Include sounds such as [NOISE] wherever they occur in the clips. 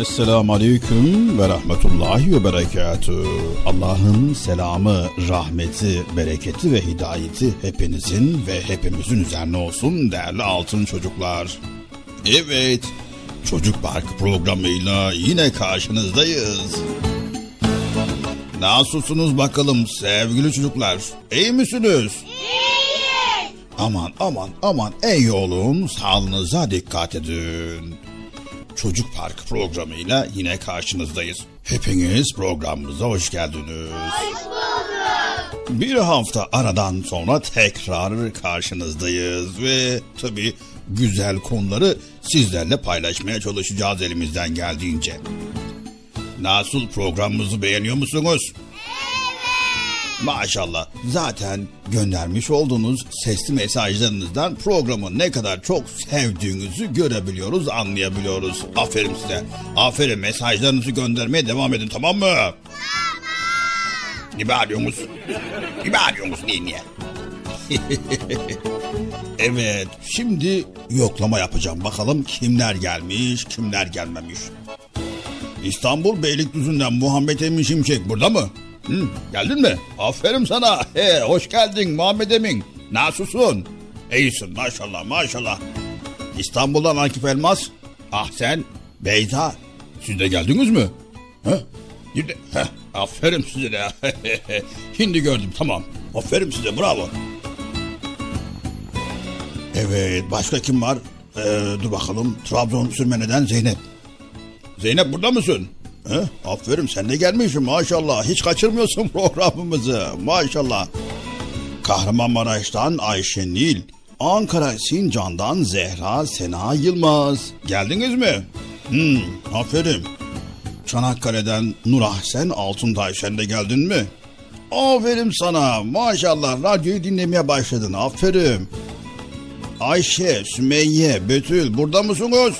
Esselamu Aleyküm ve Rahmetullahi ve Berekatü. Allah'ın selamı, rahmeti, bereketi ve hidayeti hepinizin ve hepimizin üzerine olsun değerli altın çocuklar. Evet, Çocuk Parkı programıyla yine karşınızdayız. Nasılsınız bakalım sevgili çocuklar? İyi misiniz? İyiyiz. Aman aman aman ey olun sağlığınıza dikkat edin. Çocuk Park programıyla yine karşınızdayız. Hepiniz programımıza hoş geldiniz. Hoş bulduk. Bir hafta aradan sonra tekrar karşınızdayız ve tabii güzel konuları sizlerle paylaşmaya çalışacağız elimizden geldiğince. Nasıl programımızı beğeniyor musunuz? Maşallah. Zaten göndermiş olduğunuz sesli mesajlarınızdan programı ne kadar çok sevdiğinizi görebiliyoruz, anlayabiliyoruz. Aferin size. Aferin mesajlarınızı göndermeye devam edin tamam mı? Tamam. Bağırıyorsunuz? Ne bağırıyorsunuz niye niye? [LAUGHS] evet şimdi yoklama yapacağım. Bakalım kimler gelmiş kimler gelmemiş. İstanbul Beylikdüzü'nden Muhammed Emin Şimşek burada mı? Hı, geldin mi? Aferin sana. He, hoş geldin Muhammed Emin. Nasılsın? İyisin maşallah maşallah. İstanbul'dan Akif Elmas. Ah sen Beyza. Siz de geldiniz mi? Ha? Şimdi, heh, aferin size de. [LAUGHS] Şimdi gördüm tamam. Aferin size bravo. Evet başka kim var? Ee, dur bakalım. Trabzon Sürmene'den Zeynep. Zeynep burada mısın? He? Aferin sen de gelmişsin maşallah. Hiç kaçırmıyorsun [LAUGHS] programımızı maşallah. Kahramanmaraş'tan Ayşe Nil. Ankara Sincan'dan Zehra Sena Yılmaz. Geldiniz mi? Hmm, aferin. Çanakkale'den Nur Ahsen Altuntay sen de geldin mi? Aferin sana maşallah radyoyu dinlemeye başladın aferin. Ayşe, Sümeyye, Betül burada mısınız?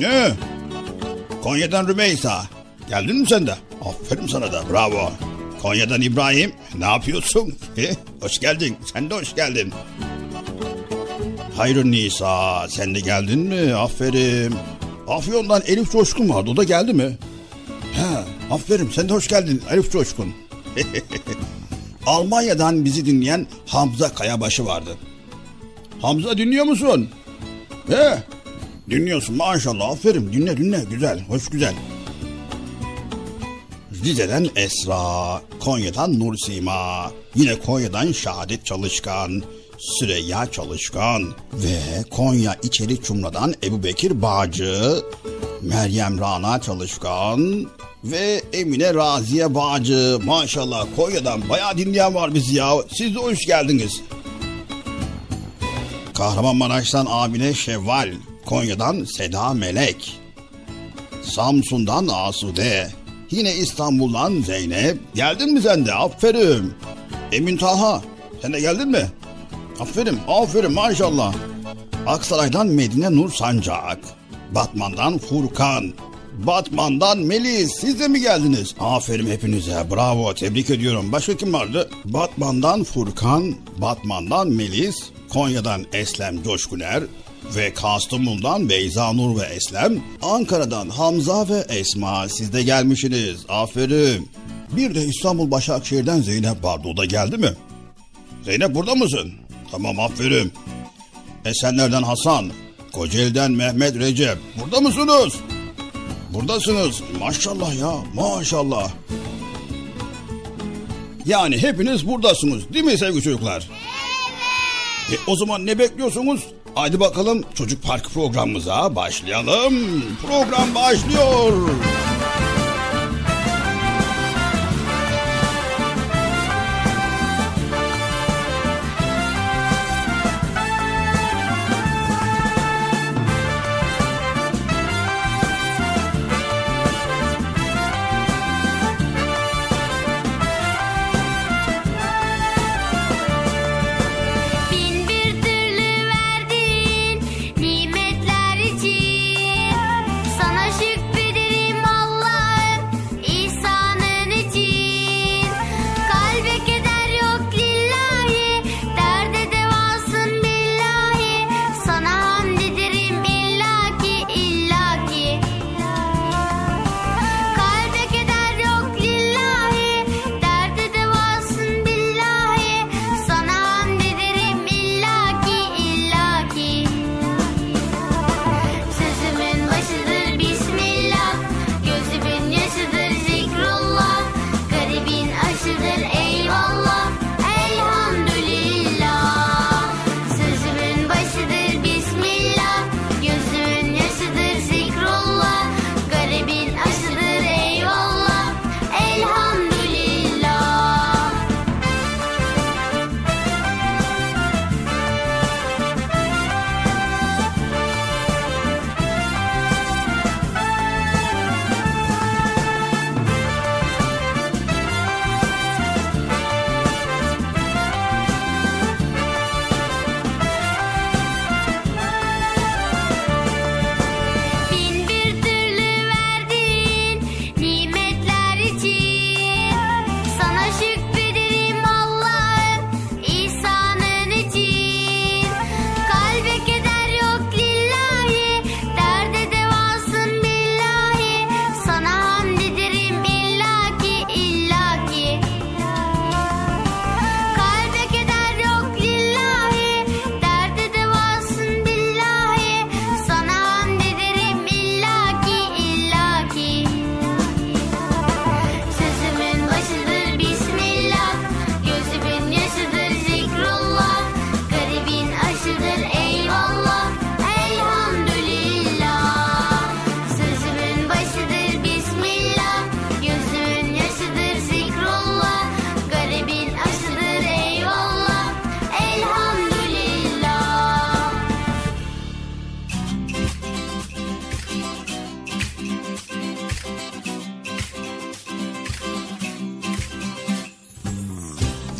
Ne? Konya'dan Rümeysa. Geldin mi sen de? Aferin sana da bravo. Konya'dan İbrahim. Ne yapıyorsun? hoş geldin. Sen de hoş geldin. Hayır Nisa. Sen de geldin mi? Aferin. Afyon'dan Elif Coşkun vardı. O da geldi mi? He, aferin. Sen de hoş geldin Elif Coşkun. [LAUGHS] Almanya'dan bizi dinleyen Hamza Kayabaşı vardı. Hamza dinliyor musun? He, dinliyorsun maşallah aferin dinle dinle güzel hoş güzel. Rize'den Esra, Konya'dan Nur Sima, yine Konya'dan Şahadet Çalışkan, Süreyya Çalışkan ve Konya İçeri Çumra'dan Ebu Bekir Bağcı, Meryem Rana Çalışkan ve Emine Raziye Bağcı. Maşallah Konya'dan bayağı dinleyen var bizi ya. Siz de hoş geldiniz. Kahramanmaraş'tan Amine Şevval, Konya'dan Seda Melek, Samsun'dan Asude, yine İstanbul'dan Zeynep. Geldin mi sen de? Aferin. Emin Taha, sen de geldin mi? Aferin, aferin maşallah. Aksaray'dan Medine Nur Sancak, Batman'dan Furkan, Batman'dan Melis siz de mi geldiniz? Aferin hepinize bravo tebrik ediyorum. Başka kim vardı? Batman'dan Furkan, Batman'dan Melis, Konya'dan Eslem Coşkuner ve Kastamonu'dan Beyza Nur ve Eslem, Ankara'dan Hamza ve Esma siz de gelmişsiniz. Aferin. Bir de İstanbul Başakşehir'den Zeynep vardı o da geldi mi? Zeynep burada mısın? Tamam aferin. Esenler'den Hasan, Kocaeli'den Mehmet Recep. Burada mısınız? Buradasınız. Maşallah ya maşallah. Yani hepiniz buradasınız değil mi sevgili çocuklar? Evet. E, o zaman ne bekliyorsunuz? Hadi bakalım Çocuk Park programımıza başlayalım. Program başlıyor. Bin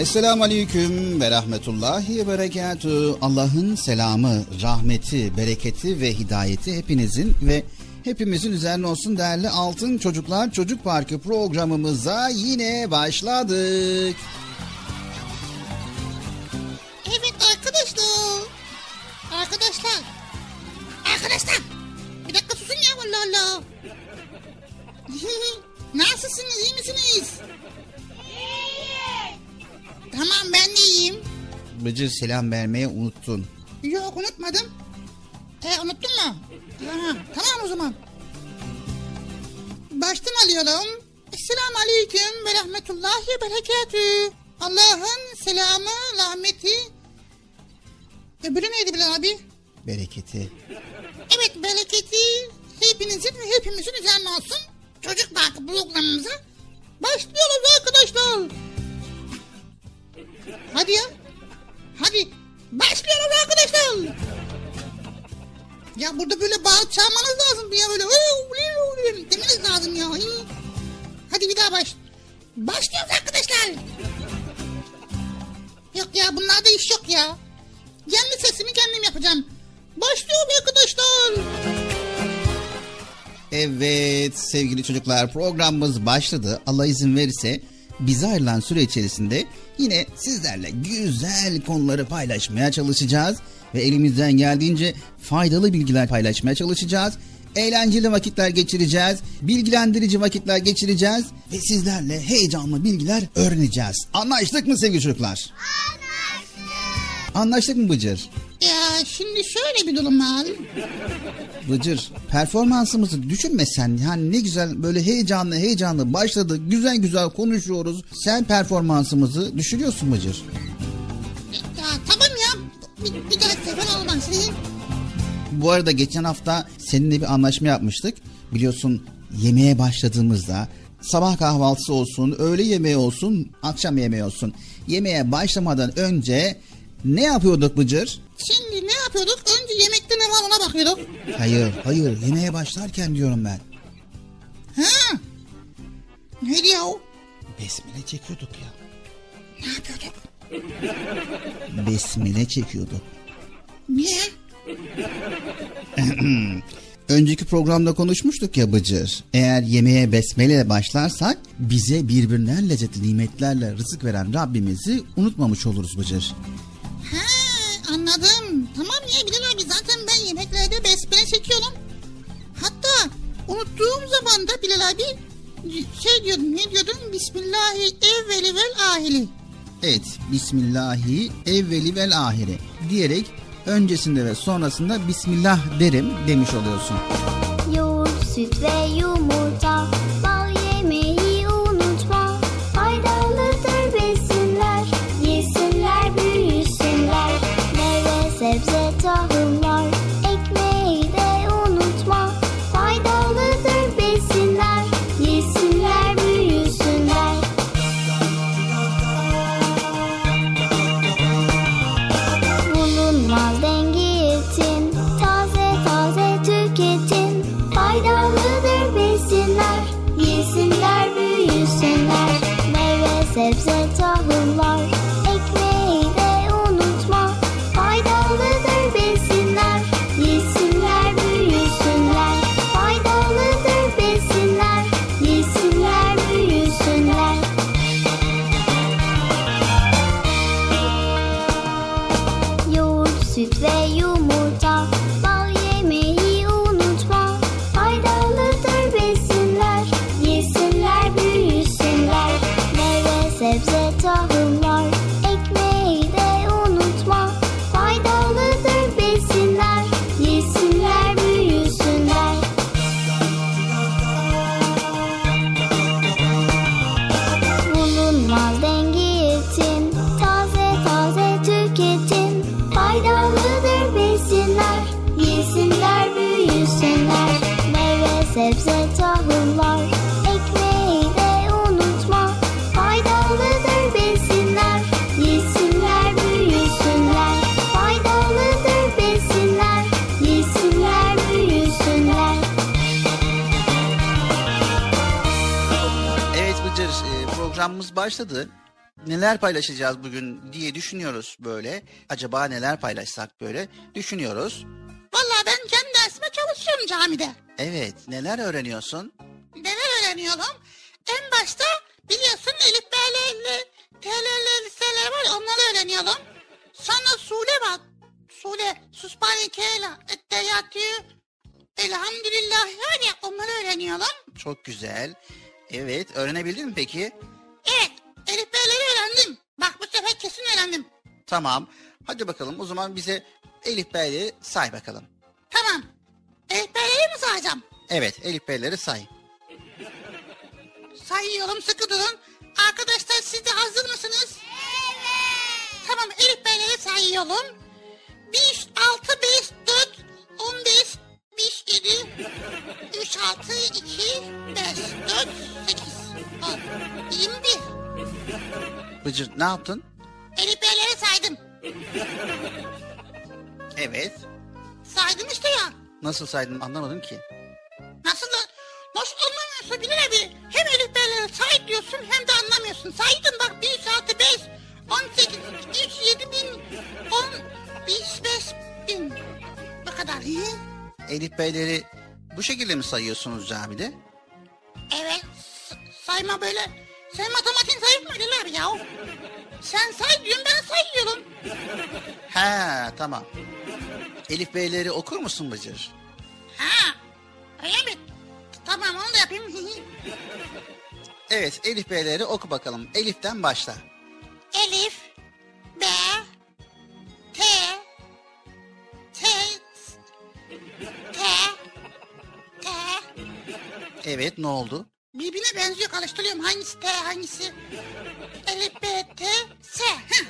Esselamu Aleyküm ve Rahmetullahi ve Berekatü. Allah'ın selamı, rahmeti, bereketi ve hidayeti hepinizin ve hepimizin üzerine olsun değerli Altın Çocuklar Çocuk Parkı programımıza yine başladık. Bıcır selam vermeye unuttun. Yok unutmadım. E unuttun mu? Aha, tamam o zaman. Baştan alıyorum. Esselamu Aleyküm ve Rahmetullahi ve Berekatü. Allah'ın selamı, rahmeti. Öbürü neydi Bilal abi? Bereketi. Evet bereketi hepinizin ve hepimizin üzerine olsun. Çocuk Parkı programımıza başlıyoruz arkadaşlar. Hadi ya. Hadi. Başlıyoruz arkadaşlar. Ya burada böyle bağırıp çağırmanız lazım ya böyle. Demeniz lazım ya. Hadi bir daha baş. Başlıyoruz arkadaşlar. Yok ya bunlarda iş yok ya. Kendi sesimi kendim yapacağım. Başlıyoruz arkadaşlar. Evet sevgili çocuklar programımız başladı. Allah izin verirse bize ayrılan süre içerisinde yine sizlerle güzel konuları paylaşmaya çalışacağız. Ve elimizden geldiğince faydalı bilgiler paylaşmaya çalışacağız. Eğlenceli vakitler geçireceğiz. Bilgilendirici vakitler geçireceğiz. Ve sizlerle heyecanlı bilgiler öğreneceğiz. Anlaştık mı sevgili çocuklar? Anlaştık. Anlaştık mı Bıcır? Ya şimdi şöyle bir durum var. Bıcır performansımızı düşünmesen yani ne güzel böyle heyecanlı heyecanlı başladı güzel güzel konuşuyoruz. Sen performansımızı düşürüyorsun Bıcır. Ya tamam ya. Bir, bir daha sefer olmaz. Bu arada geçen hafta seninle bir anlaşma yapmıştık. Biliyorsun yemeğe başladığımızda sabah kahvaltısı olsun, öğle yemeği olsun, akşam yemeği olsun. Yemeğe başlamadan önce ne yapıyorduk Bıcır? Şimdi ne yapıyorduk? Önce yemekte ne var ona bakıyorduk. Hayır, hayır yemeğe başlarken diyorum ben. Ha? Neydi ya o? Besmele çekiyorduk ya. Ne yapıyorduk? Besmele çekiyorduk. Niye? [CLEARS THROAT] Önceki programda konuşmuştuk ya Bıcır. Eğer yemeğe besmele başlarsak bize birbirinden lezzetli nimetlerle rızık veren Rabbimizi unutmamış oluruz Bıcır. Anladım. Tamam ya Bilal abi zaten ben yemeklerde besmele çekiyorum. Hatta unuttuğum zaman da Bilal abi şey diyordum ne diyordum? Bismillahi evveli vel ahili. Evet, Bismillahi evveli vel ahiri diyerek öncesinde ve sonrasında Bismillah derim demiş oluyorsun. Yoğurt, süt ve başladı. neler paylaşacağız bugün diye düşünüyoruz böyle. Acaba neler paylaşsak böyle düşünüyoruz. Vallahi ben kendi dersime çalışıyorum camide. Evet neler öğreniyorsun? Neler öğreniyorum? En başta biliyorsun Elif B'li TL'li liseler var onları öğreniyorum. Sonra Sule var. Sule, Susbani Kela, Etteyatü, Elhamdülillah yani onları öğreniyorum. Çok güzel. Evet öğrenebildin mi peki? Evet, Elif B'leri öğrendim. Bak bu sefer kesin öğrendim. Tamam. Hadi bakalım o zaman bize Elif Bey'leri say bakalım. Tamam. Elif B'leri mi sayacağım? Evet Elif Bey'leri say. Sayıyorum sıkı durun. Arkadaşlar siz de hazır mısınız? Evet. Tamam Elif Beyleri sayıyorum. 1, 6, 5, 4, 15, 5, 7, 3, 6, 2, 5, 4, 8, 10, 21. Bıcır ne yaptın? Elif Beyleri saydım. Evet. Saydım işte ya. Nasıl saydın anlamadım ki. Nasıl da nasıl anlamıyorsun Bilal abi? Hem Elif Beyleri say diyorsun hem de anlamıyorsun. Saydım bak 1, 6, 5, 18, 3, 7 bin, 10, 5, 5 bin. Bu kadar. Hı? Elif Bey'leri bu şekilde mi sayıyorsunuz camide? Evet. sayma böyle. Sen matematiğin zayıf mı Bilal abi ya? Sen say diyorsun ben sayıyorum. He tamam. Elif Bey'leri okur musun Bıcır? Ha. Öyle mi? Tamam onu da yapayım. Evet Elif Bey'leri oku bakalım. Elif'ten başla. Elif B T T Evet ne oldu? Birbirine benziyor karıştırıyorum hangisi T hangisi Elif B T S Heh.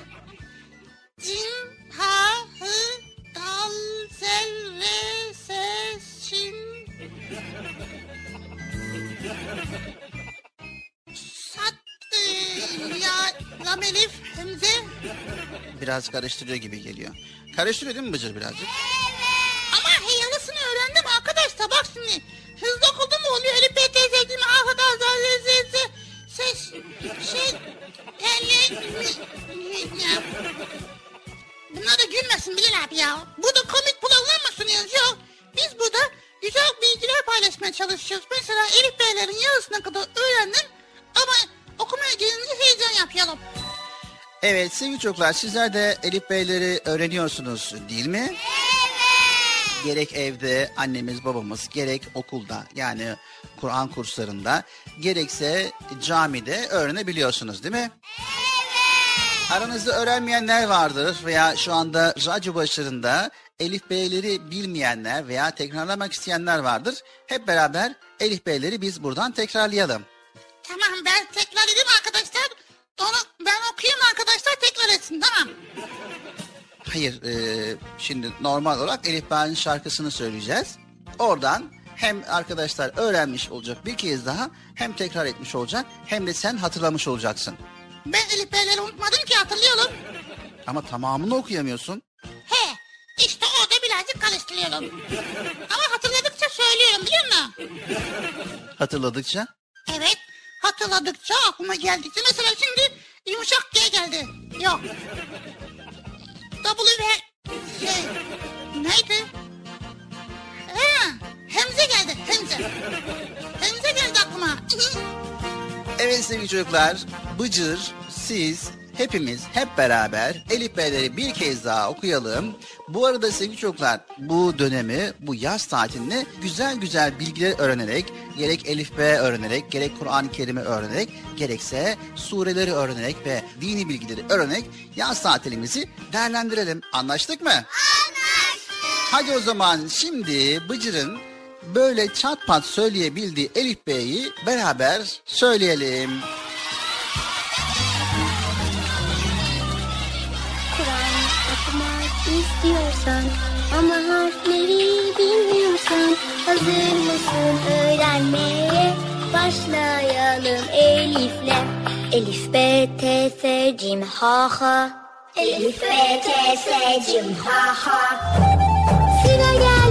Cim Ha Hı Dal Zel Re Se Şin Sat e, Ya Lam Elif Hemze Biraz karıştırıyor gibi geliyor. Karıştırıyor değil mi Bıcır birazcık? Ama heyalısını öğrendim şimdi. Hızlı okudum mu oluyor? Elif B, T, Z, Cim, A, H, D, Z, Z, Z, Z, Ses, şey, elle, mi, ya. Bunlar da gülmesin Bilal abi ya. Burada komik bulanlar mı sunuyoruz? Yok. Biz burada güzel bilgiler paylaşmaya çalışıyoruz. Mesela Elif Beylerin yarısına kadar öğrendim. Ama okumaya gelince heyecan yapıyordum. Evet sevgili çocuklar sizler de Elif Bey'leri öğreniyorsunuz değil mi? Gerek evde annemiz babamız gerek okulda yani Kur'an kurslarında gerekse camide öğrenebiliyorsunuz değil mi? Aranızda öğrenmeyenler vardır veya şu anda radyo başlarında Elif Bey'leri bilmeyenler veya tekrarlamak isteyenler vardır. Hep beraber Elif Bey'leri biz buradan tekrarlayalım. Tamam ben tekrar edeyim arkadaşlar. Onu ben okuyayım arkadaşlar tekrar etsin tamam. Hayır, e, şimdi normal olarak Elif Bey'in şarkısını söyleyeceğiz. Oradan hem arkadaşlar öğrenmiş olacak bir kez daha hem tekrar etmiş olacak hem de sen hatırlamış olacaksın. Ben Elif Beyleri unutmadım ki hatırlıyorum. Ama tamamını okuyamıyorsun. He işte orada birazcık karıştırıyorum. Ama hatırladıkça söylüyorum biliyor musun? Hatırladıkça. Evet hatırladıkça aklıma geldikçe mesela şimdi yumuşak G geldi. Yok. W şey neydi? He, Hemze geldi Hemze. Hemze geldi aklıma. [LAUGHS] Evet sevgili çocuklar, Bıcır, siz, hepimiz hep beraber Elif Beyleri bir kez daha okuyalım. Bu arada sevgili çocuklar bu dönemi, bu yaz tatilini güzel güzel bilgiler öğrenerek, gerek Elif B öğrenerek, gerek Kur'an-ı Kerim'i öğrenerek, gerekse sureleri öğrenerek ve dini bilgileri öğrenerek yaz tatilimizi değerlendirelim. Anlaştık mı? Anlaştık. Hadi o zaman şimdi Bıcır'ın böyle çat pat söyleyebildiği Elif Bey'i beraber söyleyelim. Kur'an okumak istiyorsan ama harfleri bilmiyorsan hazır mısın öğrenmeye? Başlayalım Elif'le. Elif, B, T, S, Cim, Ha, Ha. Elif, B, T, S, Cim, Ha, Ha. Sıra geldi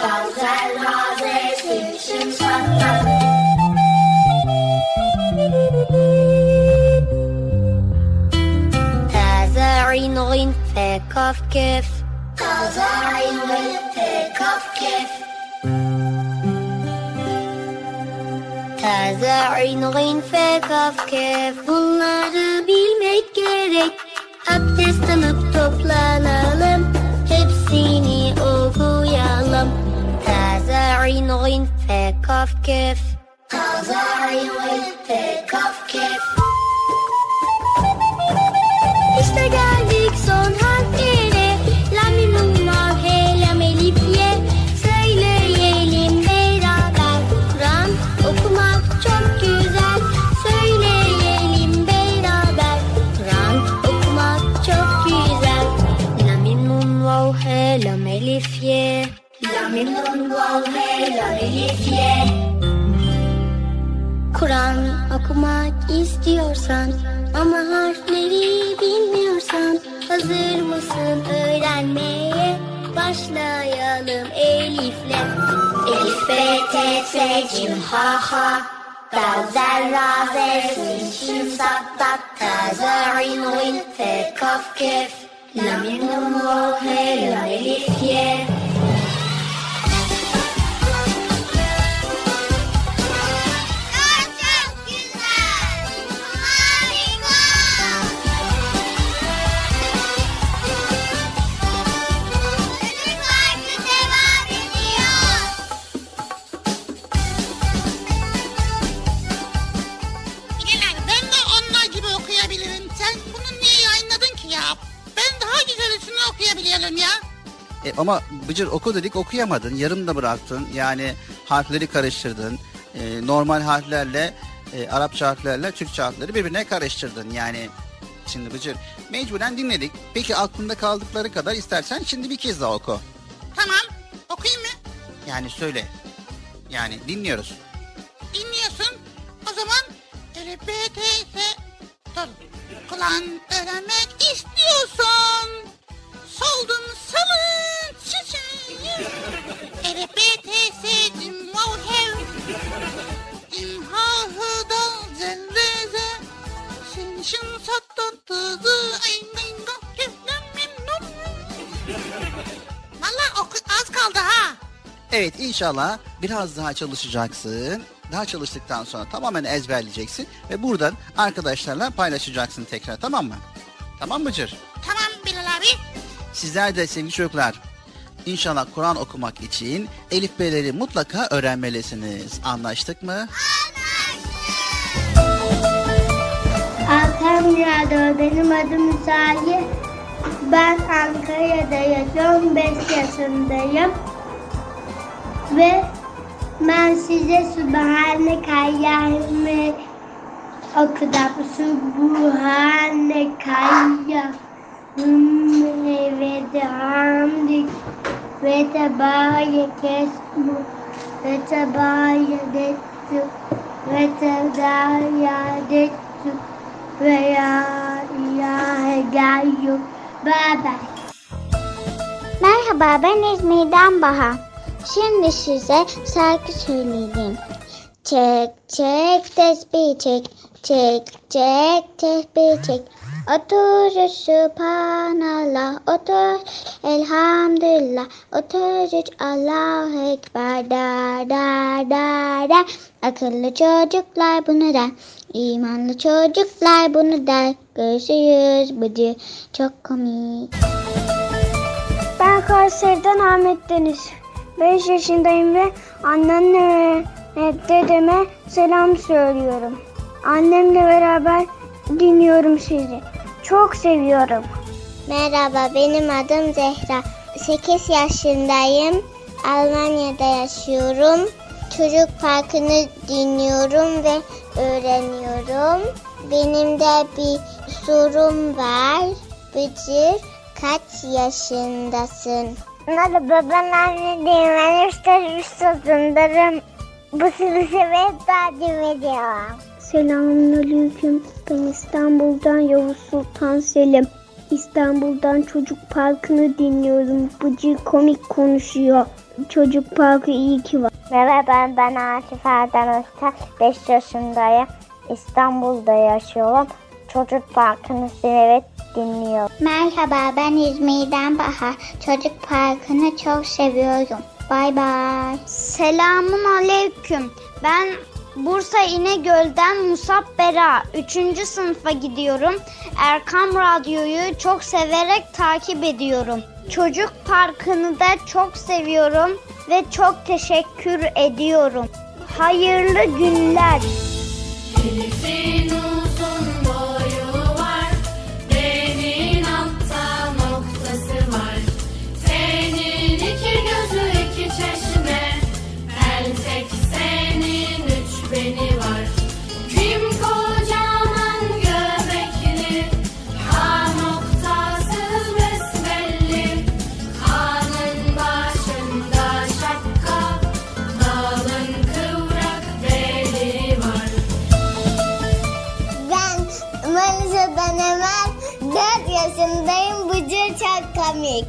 Gazel raze silişim saklan تازة عين غين في كاف كيف تازة عين غين في كاف كيف Taze ayın fe kaf kef Bunları bilmek gerek Abdest alıp toplanalım Taze ayın fe kaf kef Taze ayın fe kaf kef İşte geldik son Kur'an okumak istiyorsan ama harfleri bilmiyorsan hazır mısın öğrenmeye? Başlayalım Elif'le. Elif, B, T, S, Cim, ha, ha. Gazel, ra, ze, sin, şin, sat, tat, ta, za, rin, rin, fe, kaf, kef. La, mi, nun, vav, he, elif, ye. Ya? Ben daha güzelisini okuyabiliyorum ya. E, ama Bıcır oku dedik okuyamadın. Yarım da bıraktın. Yani harfleri karıştırdın. E, normal harflerle e, Arapça harflerle Türkçe harfleri birbirine karıştırdın. Yani şimdi Bıcır mecburen dinledik. Peki aklında kaldıkları kadar istersen şimdi bir kez daha oku. Tamam okuyayım mı? Yani söyle. Yani dinliyoruz. Dinliyorsun. O zaman Elif, B, T, S. Dur. Kulağın öğrenmek istiyorsan. Soldun salın çiçeği. Elif, B, T, S, Cim, Vav, Hev. Cim, Ha, Hı, Dal, Zel, Re, Ze. Şin, Şin, Sat, Tat, Tı, Zı, Ayn, Ayn, Gaf, Kef, Lam, Mim, Nun. Valla az kaldı ha. Evet inşallah biraz daha çalışacaksın. Daha çalıştıktan sonra tamamen ezberleyeceksin. Ve buradan arkadaşlarla paylaşacaksın tekrar tamam mı? Tamam mı Cır? Tamam Bilal abi. Sizler de sevgili çocuklar İnşallah Kur'an okumak için Elif B'leri mutlaka öğrenmelisiniz. Anlaştık mı? Alkan Radyo, benim adım Salih. Ben Ankara'da yaşıyorum, 5 yaşındayım. Ve ben size Sübhane Kayyâhime okudum. Sübhane Kayyâhime ve dehamdik ve tebarek esmu ve tebarek ve tebarek ve ya ilahe gayyum. Bye bye. Merhaba ben İzmir'den Baha. Şimdi size şarkı söyleyeyim. Çek çek tesbih çek. Çek çek tesbih çek. Otur Sübhanallah. Otur Elhamdülillah. Otur üç Allahu Ekber. Da da da da. Akıllı çocuklar bunu der. İmanlı çocuklar bunu der. Görüşürüz bıcı. Çok komik. Ben Kayseri'den Ahmet Deniz. 5 yaşındayım ve annemle ve dedeme selam söylüyorum. Annemle beraber dinliyorum sizi. Çok seviyorum. Merhaba benim adım Zehra. 8 yaşındayım. Almanya'da yaşıyorum. Çocuk parkını dinliyorum ve öğreniyorum. Benim de bir sorum var. Bıcır kaç yaşındasın? Merhaba ben anne değilim. Ben üç yaşındayım. Bu sizi sevip takip ediyorum. Selamünaleyküm. Ben İstanbul'dan Yavuz Sultan Selim. İstanbul'dan Çocuk Parkı'nı dinliyorum. Bıcır komik konuşuyor. Çocuk Parkı iyi ki var. Merhaba ben, ben Asif Erden Özter. 5 yaşındayım. İstanbul'da yaşıyorum. Çocuk Parkı'nı severek dinliyorum. Merhaba ben İzmir'den Bahar. Çocuk Parkı'nı çok seviyorum. Bay bay. Selamun aleyküm. Ben Bursa İnegöl'den Musab Bera. 3. sınıfa gidiyorum. Erkam Radyo'yu çok severek takip ediyorum. Çocuk Parkı'nı da çok seviyorum ve çok teşekkür ediyorum. Hayırlı günler. Elif'in yaşındayım. Bıcır çok komik.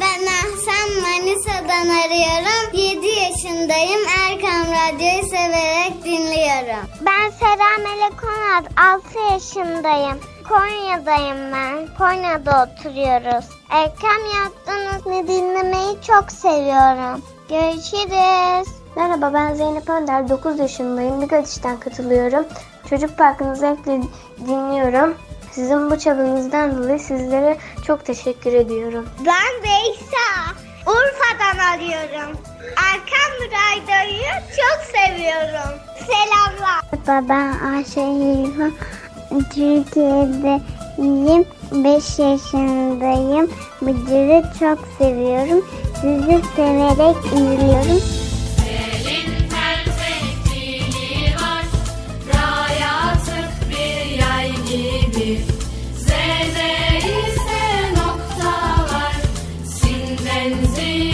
Ben, Ahsen Manisa'dan arıyorum. 7 yaşındayım. Erkam Radyo'yu severek dinliyorum. Ben Sera Melek Onat, 6 yaşındayım. Konya'dayım ben. Konya'da oturuyoruz. Erkam yaptığınız ne dinlemeyi çok seviyorum. Görüşürüz. Merhaba ben Zeynep Önder, 9 yaşındayım. Bigatiş'ten katılıyorum. Çocuk Parkı'nı zevkle dinliyorum. Sizin bu çabanızdan dolayı sizlere çok teşekkür ediyorum. Ben Beysa. Urfa'dan arıyorum. Erkam Radyo'yu çok seviyorum. Selamlar. Merhaba ben Ayşe Hilfa. Türkiye'deyim. 5 yaşındayım. Bıcır'ı çok seviyorum. Sizi severek izliyorum. Gibi. Z'de ise nokta var, Sin benziyor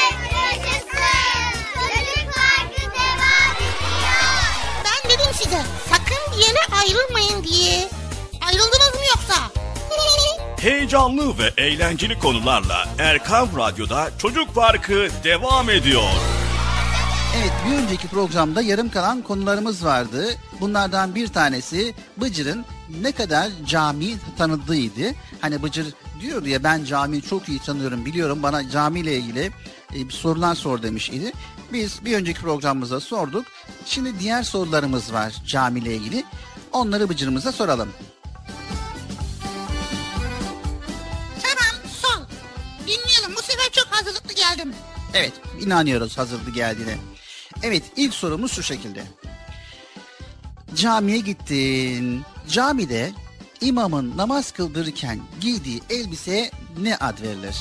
ayrılmayın diye. Ayrıldınız mı yoksa? Heyecanlı ve eğlenceli konularla Erkan Radyo'da Çocuk Parkı devam ediyor. Evet bir önceki programda yarım kalan konularımız vardı. Bunlardan bir tanesi Bıcır'ın ne kadar cami tanıdığıydı. Hani Bıcır diyordu ya ben camiyi çok iyi tanıyorum biliyorum bana camiyle ilgili e, bir sorular sor demiş idi. Biz bir önceki programımızda sorduk. Şimdi diğer sorularımız var camiyle ilgili. Onları Bıcır'ımıza soralım. Tamam sol. Dinleyelim bu sefer çok hazırlıklı geldim. Evet inanıyoruz hazırdı geldiğine. Evet ilk sorumuz şu şekilde. Camiye gittin. Camide imamın namaz kıldırırken giydiği elbiseye ne ad verilir?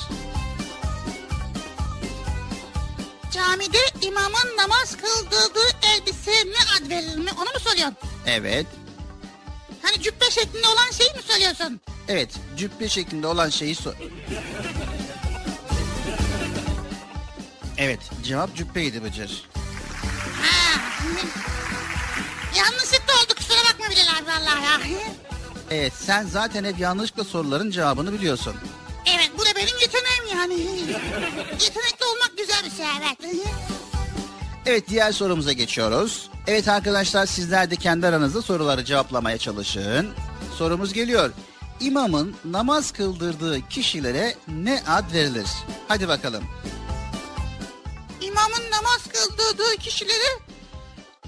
Camide imamın namaz kıldırdığı elbise ne ad verilir mi onu mu soruyorsun? Evet. Hani cübbe şeklinde olan şeyi mi söylüyorsun? Evet cübbe şeklinde olan şeyi sor. Evet cevap cübbeydi Bıcır. Ha. Yanlışlıkla oldu kusura bakma Bilal abi vallahi ya. Evet sen zaten hep yanlışlıkla soruların cevabını biliyorsun. Evet bu da benim yeteneğim yani. Yetenekli olmak güzel bir şey evet. Evet diğer sorumuza geçiyoruz. Evet arkadaşlar sizler de kendi aranızda soruları cevaplamaya çalışın. Sorumuz geliyor. İmamın namaz kıldırdığı kişilere ne ad verilir? Hadi bakalım. İmamın namaz kıldırdığı kişileri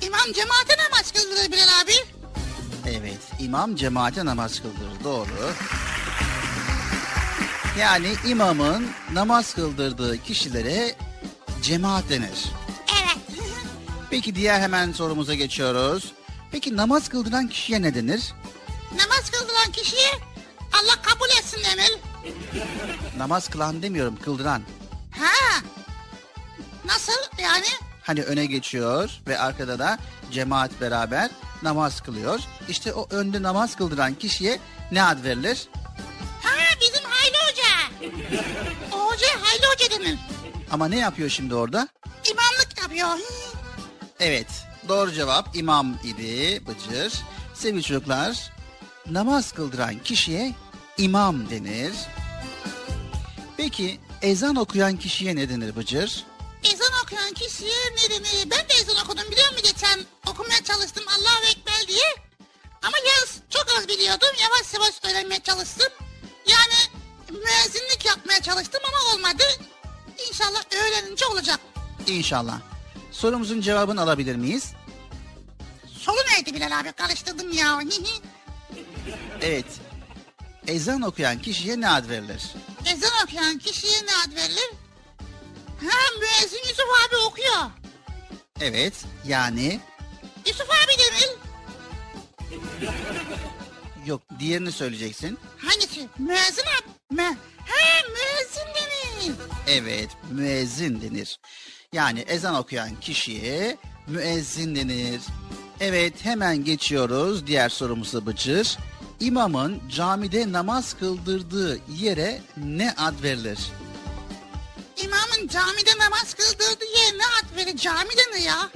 imam cemaate namaz kıldırır Bilal abi. Evet imam cemaate namaz kıldırır doğru. Yani imamın namaz kıldırdığı kişilere cemaat denir. Peki diğer hemen sorumuza geçiyoruz. Peki namaz kıldıran kişiye ne denir? namaz kıldıran kişiye Allah kabul etsin denir. Namaz kılan demiyorum kıldıran. Ha. Nasıl yani? Hani öne geçiyor ve arkada da cemaat beraber namaz kılıyor. İşte o önde namaz kıldıran kişiye ne ad verilir? Ha bizim Hayli Hoca. O hoca Hayli Hoca denir. Ama ne yapıyor şimdi orada? İmamlık yapıyor. Evet doğru cevap imam idi Bıcır. Sevgili çocuklar namaz kıldıran kişiye imam denir. Peki ezan okuyan kişiye ne denir Bıcır? Ezan okuyan kişiye ne denir? Ben de ezan okudum biliyor musun geçen? Okumaya çalıştım Allahu Ekber diye. Ama yaz çok az biliyordum. Yavaş yavaş öğrenmeye çalıştım. Yani müezzinlik yapmaya çalıştım ama olmadı. İnşallah öğrenince olacak. İnşallah. Sorumuzun cevabını alabilir miyiz? Soru neydi Bilal abi? Karıştırdım ya. [LAUGHS] Evet. Ezan okuyan kişiye ne ad verilir? Ezan okuyan kişiye ne ad verilir? Ha müezzin Yusuf abi okuyor. Evet yani Yusuf abi denir. [LAUGHS] yok diğerini söyleyeceksin. Hangisi? Müezzin abi. Mü ha müezzin denir. Evet müezzin denir. Yani ezan okuyan kişiye müezzin denir. Evet hemen geçiyoruz diğer sorumuza Bıcır. İmamın camide namaz kıldırdığı yere ne ad verilir? İmamın camide namaz kıldırdığı yerine ad verir. Cami denir ya.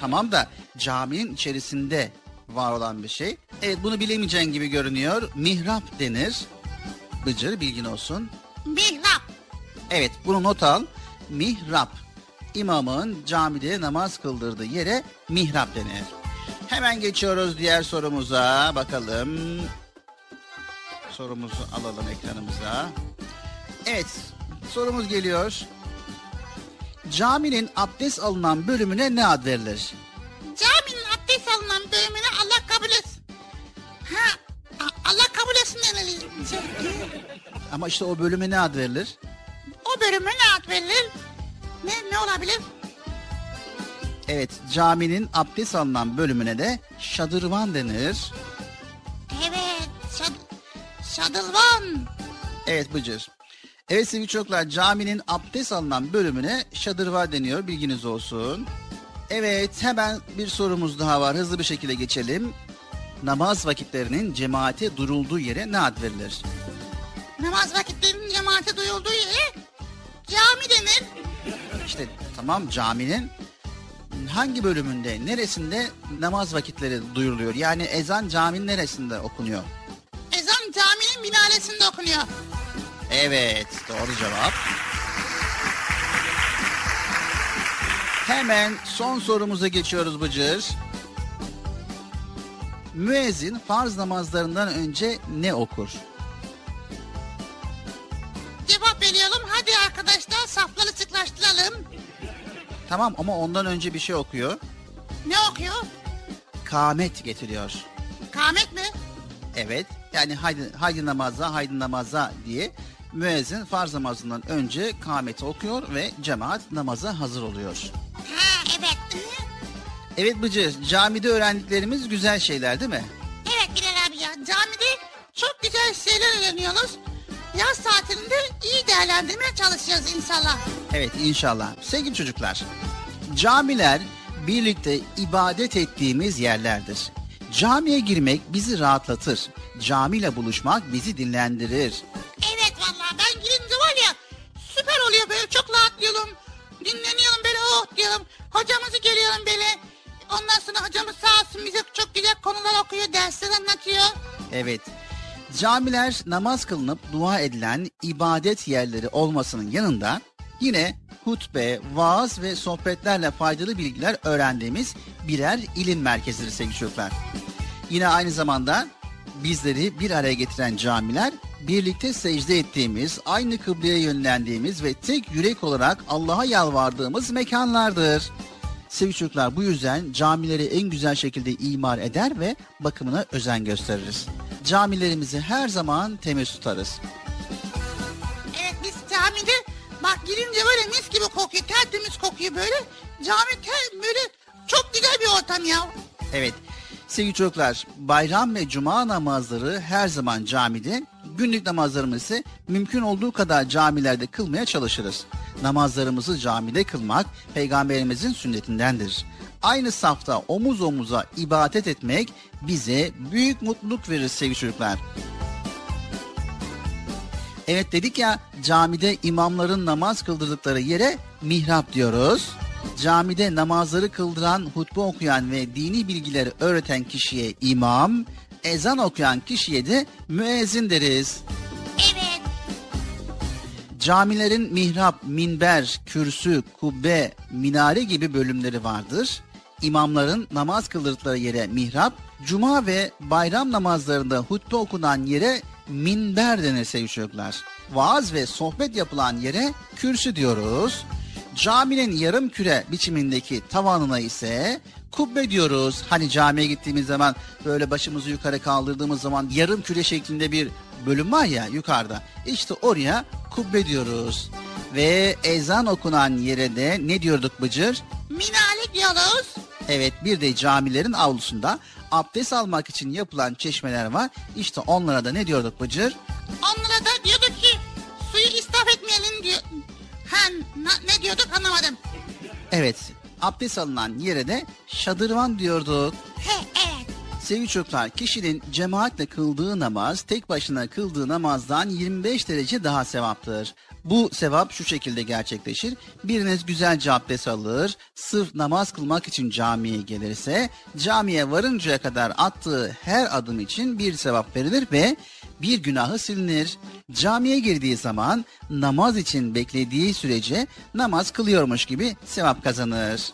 Tamam da caminin içerisinde var olan bir şey. Evet bunu bilemeyeceğin gibi görünüyor. Mihrap denir. Bıcır bilgin olsun. Mihrap. Evet bunu not al. Mihrap. İmamın camide namaz kıldırdığı yere mihrap denir. Hemen geçiyoruz diğer sorumuza. Bakalım. Sorumuzu alalım ekranımıza. Evet sorumuz geliyor. Caminin abdest alınan bölümüne ne ad verilir? Caminin abdest alınan bölümüne Allah kabul etsin. Ha Allah kabul etsin denir. Şey, Ama işte o bölüme ne ad verilir? o bölüme ne ad verilir? Ne, ne olabilir? Evet caminin abdest alınan bölümüne de şadırvan denir. Evet. Şad Şadılvan. Evet Bıcır. Evet sevgili çocuklar caminin abdest alınan bölümüne şadırvan deniyor bilginiz olsun. Evet hemen bir sorumuz daha var. Hızlı bir şekilde geçelim. Namaz vakitlerinin cemaate durulduğu yere ne ad verilir? Namaz vakitlerinin cemaate duyulduğu yere cami denir. İşte tamam caminin hangi bölümünde, neresinde namaz vakitleri duyuruluyor? Yani ezan caminin neresinde okunuyor? Ezan caminin minaresinde okunuyor. Evet, doğru cevap. Hemen son sorumuza geçiyoruz Bıcır. Müezzin farz namazlarından önce ne okur? Cevap veriyorum. Hadi arkadaşlar safları sıklaştıralım. Tamam ama ondan önce bir şey okuyor. Ne okuyor? Kamet getiriyor. Kamet mi? Evet. Yani haydi, haydi namaza, haydi namaza diye müezzin farz namazından önce kameti okuyor ve cemaat namaza hazır oluyor. Ha evet. Evet Bıcır, camide öğrendiklerimiz güzel şeyler değil mi? Evet Bilal abi ya. Camide çok güzel şeyler öğreniyoruz. Yaz tatilinde iyi değerlendirmeye çalışacağız inşallah. Evet inşallah. Sevgili çocuklar, camiler birlikte ibadet ettiğimiz yerlerdir. Camiye girmek bizi rahatlatır. Camiyle buluşmak bizi dinlendirir. Evet vallahi ben girince var ya süper oluyor böyle çok rahatlıyorum. Dinleniyorum böyle oh diyorum. Hocamızı görüyorum böyle. Ondan sonra hocamız sağ olsun bize çok güzel konular okuyor, dersler anlatıyor. Evet. Camiler namaz kılınıp dua edilen ibadet yerleri olmasının yanında yine hutbe, vaaz ve sohbetlerle faydalı bilgiler öğrendiğimiz birer ilim merkezidir sevgili çocuklar. Yine aynı zamanda bizleri bir araya getiren camiler birlikte secde ettiğimiz, aynı kıbleye yönlendiğimiz ve tek yürek olarak Allah'a yalvardığımız mekanlardır. Sevgili çocuklar bu yüzden camileri en güzel şekilde imar eder ve bakımına özen gösteririz. Camilerimizi her zaman temiz tutarız. Evet biz camide bak girince böyle mis gibi kokuyor, tertemiz kokuyor böyle. Cami ter, böyle çok güzel bir ortam ya. Evet sevgili çocuklar bayram ve cuma namazları her zaman camide, günlük namazlarımızı mümkün olduğu kadar camilerde kılmaya çalışırız. Namazlarımızı camide kılmak peygamberimizin sünnetindendir. Aynı safta omuz omuza ibadet etmek bize büyük mutluluk verir sevgili çocuklar. Evet dedik ya camide imamların namaz kıldırdıkları yere mihrap diyoruz. Camide namazları kıldıran, hutbe okuyan ve dini bilgileri öğreten kişiye imam, ezan okuyan kişiye de müezzin deriz. Evet. Camilerin mihrap, minber, kürsü, kubbe, minare gibi bölümleri vardır. İmamların namaz kıldırdıkları yere mihrap, cuma ve bayram namazlarında hutbe okunan yere minber denir sevgili çocuklar. Vaaz ve sohbet yapılan yere kürsü diyoruz. Caminin yarım küre biçimindeki tavanına ise kubbe diyoruz. Hani camiye gittiğimiz zaman böyle başımızı yukarı kaldırdığımız zaman yarım küre şeklinde bir bölüm var ya yukarıda. İşte oraya kubbe diyoruz. Ve ezan okunan yere de ne diyorduk Bıcır? Minare diyoruz. Evet bir de camilerin avlusunda abdest almak için yapılan çeşmeler var. İşte onlara da ne diyorduk Bıcır? Onlara da diyorduk ki suyu israf etmeyelim diyor. Ha ne diyorduk anlamadım. Evet abdest alınan yere de şadırvan diyorduk. He evet. Sevgili çocuklar kişinin cemaatle kıldığı namaz tek başına kıldığı namazdan 25 derece daha sevaptır. Bu sevap şu şekilde gerçekleşir. Biriniz güzelce abdest alır, sırf namaz kılmak için camiye gelirse camiye varıncaya kadar attığı her adım için bir sevap verilir ve bir günahı silinir. Camiye girdiği zaman namaz için beklediği sürece namaz kılıyormuş gibi sevap kazanır.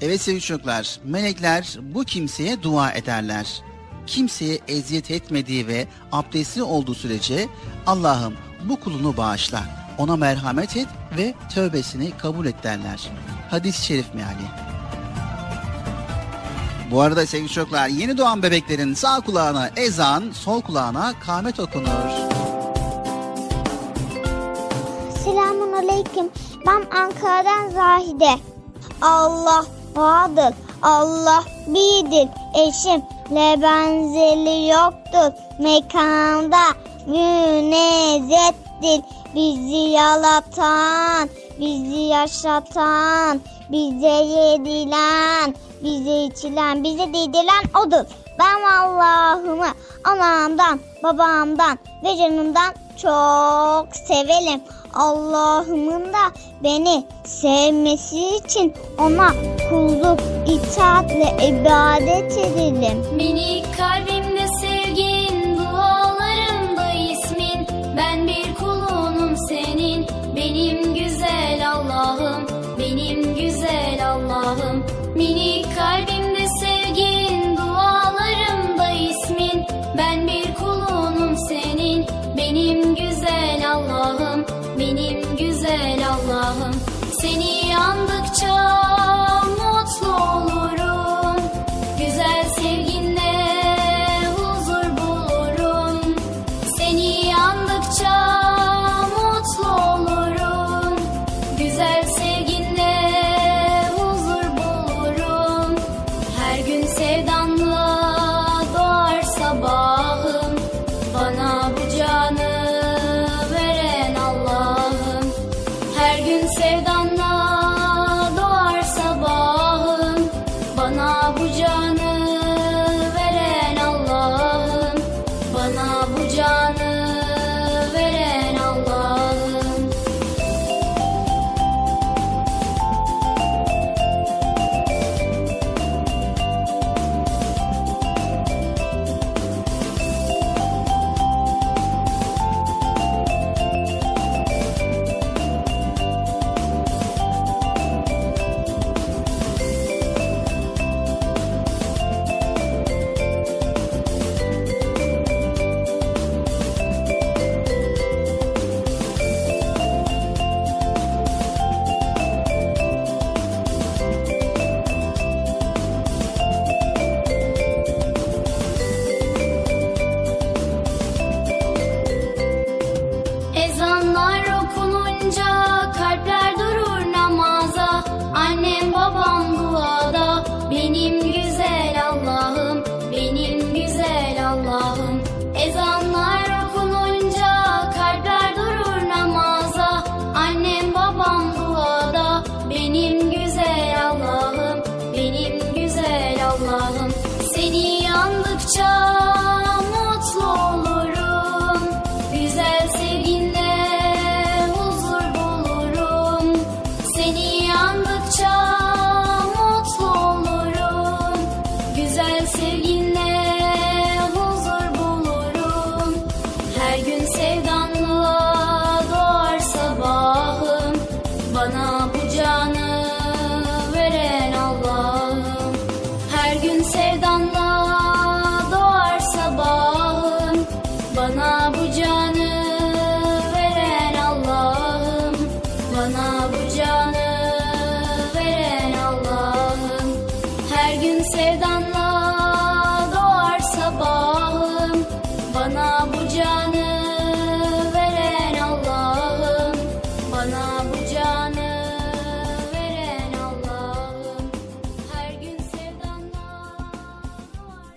Evet sevgili çocuklar, melekler bu kimseye dua ederler. Kimseye eziyet etmediği ve abdestli olduğu sürece Allah'ım bu kulunu bağışla, ona merhamet et ve tövbesini kabul et derler. Hadis-i şerif meali. Bu arada sevgili çocuklar yeni doğan bebeklerin sağ kulağına ezan, sol kulağına kâmet okunur. Selamun aleyküm. Ben Ankara'dan Zahide. Allah vardır. Allah birdir. Eşimle benzeri yoktur. Mekanda münezzehtir. Bizi yaratan bizi yaşatan, bize yedilen, bize içilen, bize dedilen odur. Ben Allah'ımı anamdan, babamdan ve canımdan çok severim. Allah'ımın da beni sevmesi için ona kulluk, itaat ve ibadet edelim. Minik kalbimde sevgin, dualarımda ismin. Ben bir kulunum senin, benim güzel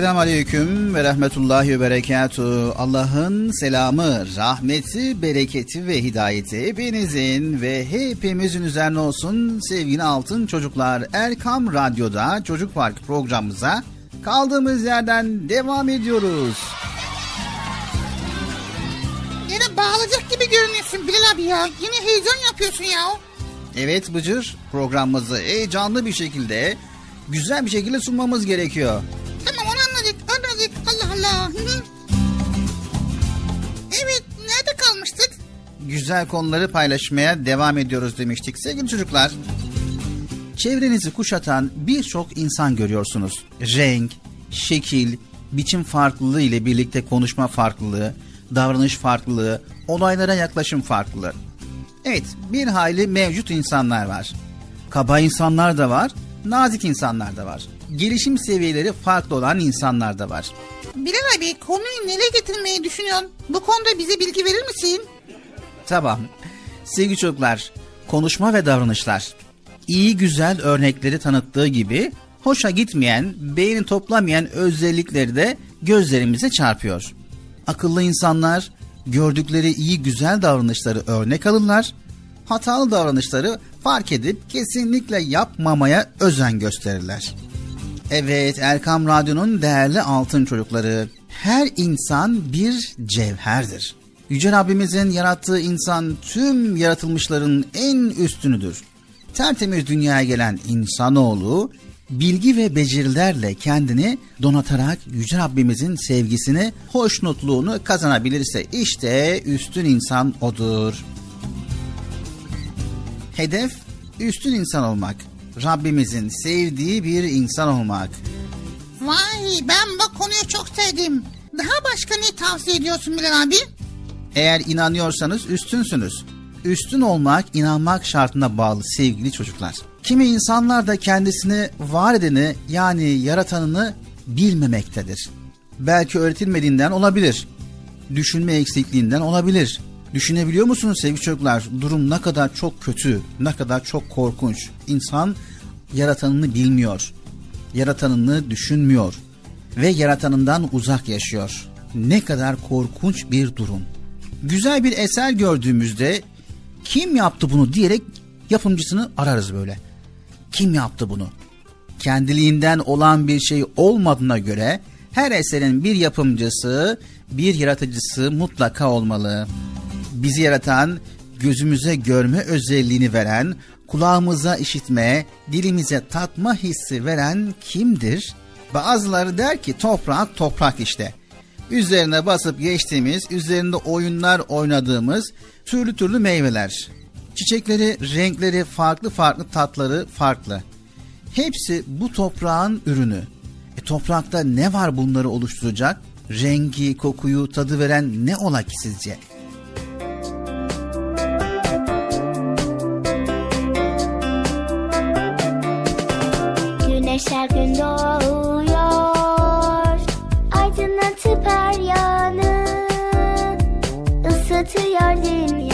Esselamu Aleyküm ve Rahmetullahi ve Berekatuhu. Allah'ın selamı, rahmeti, bereketi ve hidayeti hepinizin ve hepimizin üzerine olsun sevgili altın çocuklar. Erkam Radyo'da Çocuk Park programımıza kaldığımız yerden devam ediyoruz. Yine bağlayacak gibi görünüyorsun Bilal abi ya. Yine heyecan yapıyorsun ya. Evet Bıcır programımızı heyecanlı bir şekilde, güzel bir şekilde sunmamız gerekiyor. Güzel konuları paylaşmaya devam ediyoruz demiştik. Sevgili çocuklar, çevrenizi kuşatan birçok insan görüyorsunuz. Renk, şekil, biçim farklılığı ile birlikte konuşma farklılığı, davranış farklılığı, olaylara yaklaşım farklılığı. Evet, bir hayli mevcut insanlar var. Kaba insanlar da var, nazik insanlar da var. Gelişim seviyeleri farklı olan insanlar da var. Bilal abi konuyu nereye getirmeyi düşünüyorsun? Bu konuda bize bilgi verir misin? Tamam. Sevgili çocuklar, konuşma ve davranışlar iyi güzel örnekleri tanıttığı gibi hoşa gitmeyen, beyni toplamayan özellikleri de gözlerimize çarpıyor. Akıllı insanlar gördükleri iyi güzel davranışları örnek alırlar, hatalı davranışları fark edip kesinlikle yapmamaya özen gösterirler. Evet Erkam Radyo'nun değerli altın çocukları, her insan bir cevherdir. Yüce Rabbimizin yarattığı insan tüm yaratılmışların en üstünüdür. Tertemiz dünyaya gelen insanoğlu bilgi ve becerilerle kendini donatarak Yüce Rabbimizin sevgisini, hoşnutluğunu kazanabilirse işte üstün insan odur. Hedef üstün insan olmak. Rabbimizin sevdiği bir insan olmak. Vay ben bu konuyu çok sevdim. Daha başka ne tavsiye ediyorsun Bilal abi? Eğer inanıyorsanız üstünsünüz. Üstün olmak inanmak şartına bağlı sevgili çocuklar. Kimi insanlar da kendisini var edeni yani yaratanını bilmemektedir. Belki öğretilmediğinden olabilir. Düşünme eksikliğinden olabilir. Düşünebiliyor musunuz sevgili çocuklar? Durum ne kadar çok kötü, ne kadar çok korkunç. İnsan yaratanını bilmiyor. Yaratanını düşünmüyor ve yaratanından uzak yaşıyor. Ne kadar korkunç bir durum. Güzel bir eser gördüğümüzde kim yaptı bunu diyerek yapımcısını ararız böyle. Kim yaptı bunu? Kendiliğinden olan bir şey olmadığına göre her eserin bir yapımcısı, bir yaratıcısı mutlaka olmalı. Bizi yaratan, gözümüze görme özelliğini veren, kulağımıza işitme, dilimize tatma hissi veren kimdir? Bazıları der ki toprak toprak işte. Üzerine basıp geçtiğimiz, üzerinde oyunlar oynadığımız türlü türlü meyveler. Çiçekleri, renkleri, farklı farklı tatları farklı. Hepsi bu toprağın ürünü. E toprakta ne var bunları oluşturacak? Rengi, kokuyu, tadı veren ne ola ki sizce? Güneş her gün doğuyor Isıtıyor dünyayı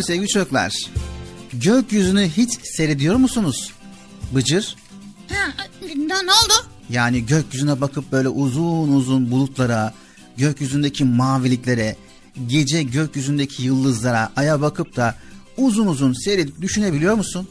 mü sevgili çocuklar? Gökyüzünü hiç seyrediyor musunuz? Bıcır? Ha, ne oldu? Yani gökyüzüne bakıp böyle uzun uzun bulutlara, gökyüzündeki maviliklere, gece gökyüzündeki yıldızlara, aya bakıp da uzun uzun seyredip düşünebiliyor musun?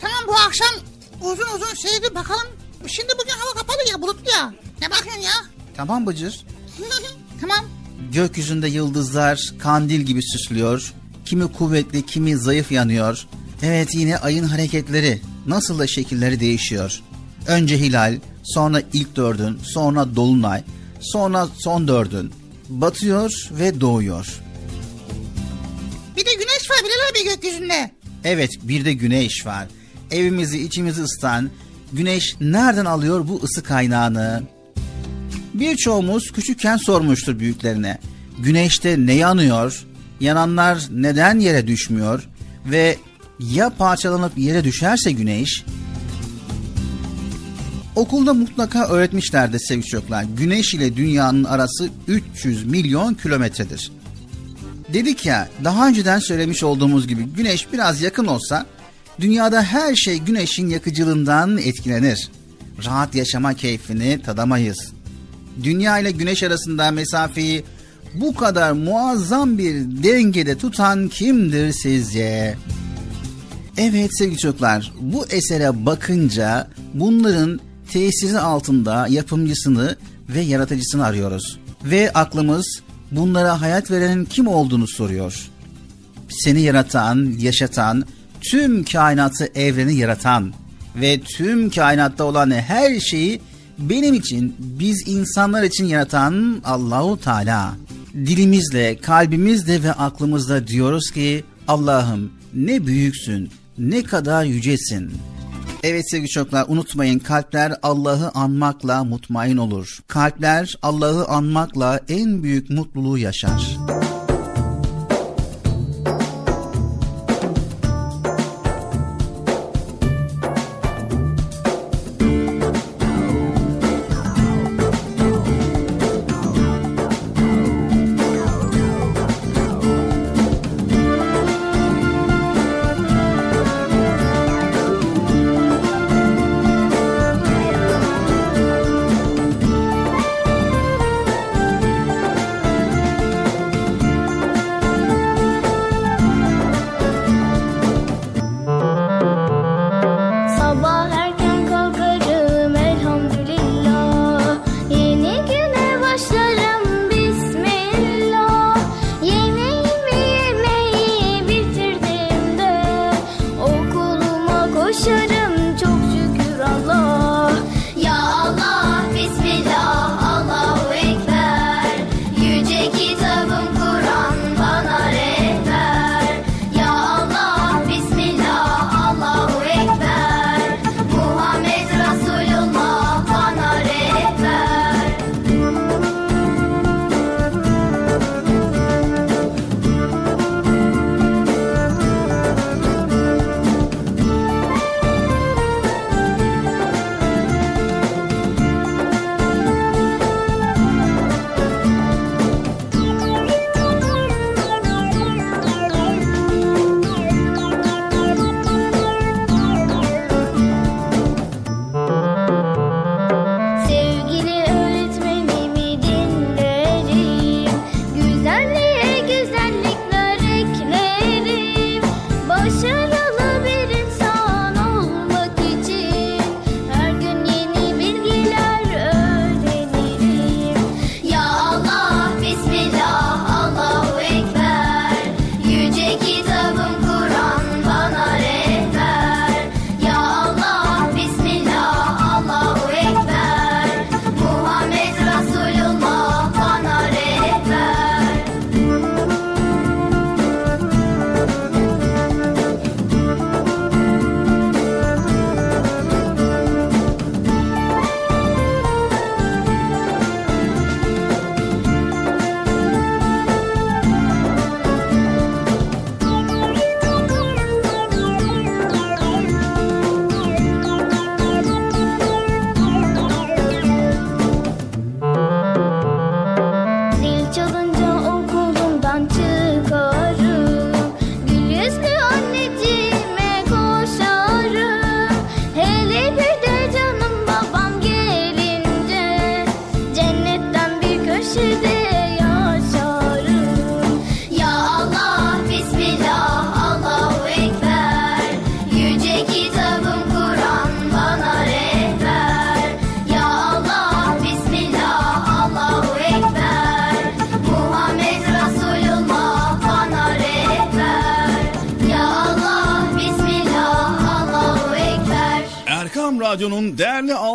Tamam bu akşam uzun uzun seyredip bakalım. Şimdi bugün hava kapalı ya bulutlu ya. Ne bakıyorsun ya? Tamam Bıcır. [LAUGHS] tamam. Gökyüzünde yıldızlar kandil gibi süslüyor. Kimi kuvvetli, kimi zayıf yanıyor. Evet yine ayın hareketleri, nasıl da şekilleri değişiyor. Önce hilal, sonra ilk dördün, sonra dolunay, sonra son dördün. Batıyor ve doğuyor. Bir de güneş var Bilal abi gökyüzünde. Evet bir de güneş var. Evimizi içimizi ısıtan güneş nereden alıyor bu ısı kaynağını? Birçoğumuz küçükken sormuştur büyüklerine. Güneşte ne yanıyor? Yananlar neden yere düşmüyor? Ve ya parçalanıp yere düşerse güneş? Okulda mutlaka öğretmişlerdi sevgili çocuklar. Güneş ile dünyanın arası 300 milyon kilometredir. Dedik ya daha önceden söylemiş olduğumuz gibi güneş biraz yakın olsa dünyada her şey güneşin yakıcılığından etkilenir. Rahat yaşama keyfini tadamayız. Dünya ile güneş arasında mesafeyi bu kadar muazzam bir dengede tutan kimdir sizce? Evet sevgili çocuklar bu esere bakınca bunların tesiri altında yapımcısını ve yaratıcısını arıyoruz. Ve aklımız bunlara hayat verenin kim olduğunu soruyor. Seni yaratan, yaşatan, tüm kainatı, evreni yaratan ve tüm kainatta olan her şeyi benim için, biz insanlar için yaratan Allahu Teala. Dilimizle, kalbimizle ve aklımızla diyoruz ki Allah'ım ne büyüksün, ne kadar yücesin. Evet sevgili çocuklar unutmayın kalpler Allah'ı anmakla mutmain olur. Kalpler Allah'ı anmakla en büyük mutluluğu yaşar.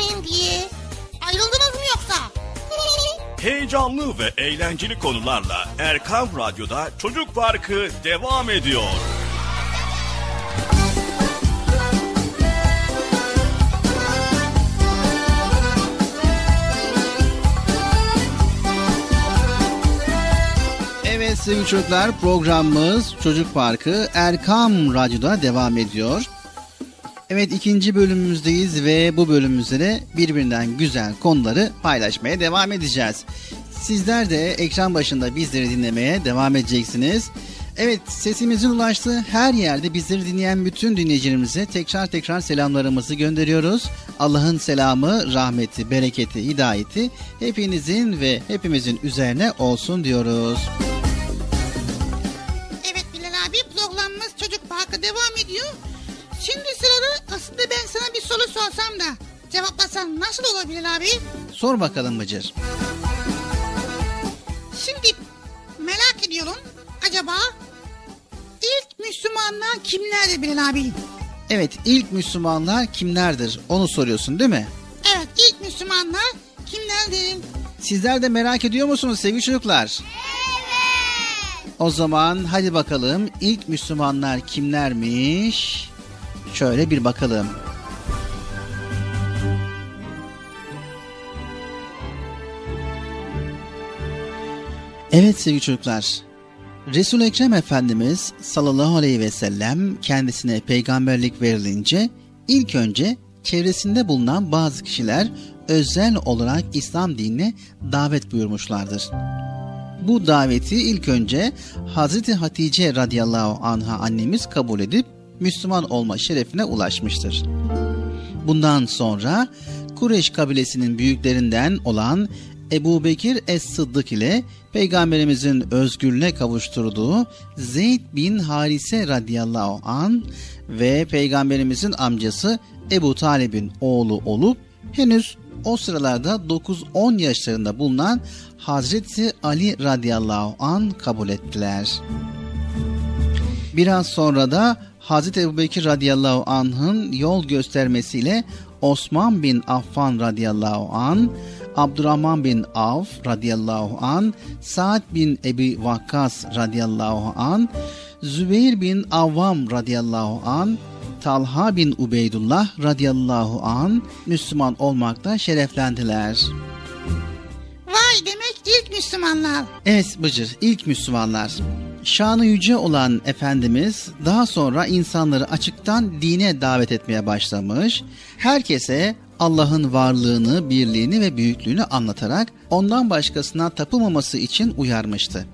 Yere ayrılmayın diye. Ayrıldınız mı yoksa? Heyecanlı ve eğlenceli konularla Erkam Radyo'da Çocuk Parkı devam ediyor. Evet sevgili çocuklar programımız Çocuk Parkı Erkam Radyo'da devam ediyor. Evet ikinci bölümümüzdeyiz ve bu bölümümüzde de birbirinden güzel konuları paylaşmaya devam edeceğiz. Sizler de ekran başında bizleri dinlemeye devam edeceksiniz. Evet sesimizin ulaştığı her yerde bizleri dinleyen bütün dinleyicilerimize tekrar tekrar selamlarımızı gönderiyoruz. Allah'ın selamı, rahmeti, bereketi, hidayeti hepinizin ve hepimizin üzerine olsun diyoruz. Evet Bilal abi programımız Çocuk Parkı devam ediyor. Şimdi sırada aslında ben sana bir soru sorsam da cevaplasan nasıl olur Bilal abi? Sor bakalım Bıcır. Şimdi merak ediyorum acaba ilk Müslümanlar kimlerdi Bilal abi? Evet ilk Müslümanlar kimlerdir onu soruyorsun değil mi? Evet ilk Müslümanlar kimlerdi? Sizler de merak ediyor musunuz sevgili çocuklar? Evet. O zaman hadi bakalım ilk Müslümanlar kimlermiş? Şöyle bir bakalım. Evet sevgili çocuklar. Resul Ekrem Efendimiz sallallahu aleyhi ve sellem kendisine peygamberlik verilince ilk önce çevresinde bulunan bazı kişiler özel olarak İslam dinine davet buyurmuşlardır. Bu daveti ilk önce Hazreti Hatice radıyallahu anha annemiz kabul edip Müslüman olma şerefine ulaşmıştır. Bundan sonra Kureyş kabilesinin büyüklerinden olan Ebu Bekir Es-Sıddık ile Peygamberimizin özgürlüğüne kavuşturduğu Zeyd bin Harise radıyallahu an ve Peygamberimizin amcası Ebu Talib'in oğlu olup henüz o sıralarda 9-10 yaşlarında bulunan Hazreti Ali radıyallahu an kabul ettiler. Biraz sonra da Hazreti Ebubekir radıyallahu anh'ın yol göstermesiyle Osman bin Affan radıyallahu an, Abdurrahman bin Avf radıyallahu an, Sa'd bin Ebi Vakkas radıyallahu an, Zübeyir bin Avvam radıyallahu an, Talha bin Ubeydullah radıyallahu an Müslüman olmakta şereflendiler. Vay demek ilk Müslümanlar. Evet Bıcır ilk Müslümanlar. Şanı yüce olan Efendimiz daha sonra insanları açıktan dine davet etmeye başlamış. Herkese Allah'ın varlığını, birliğini ve büyüklüğünü anlatarak ondan başkasına tapılmaması için uyarmıştı.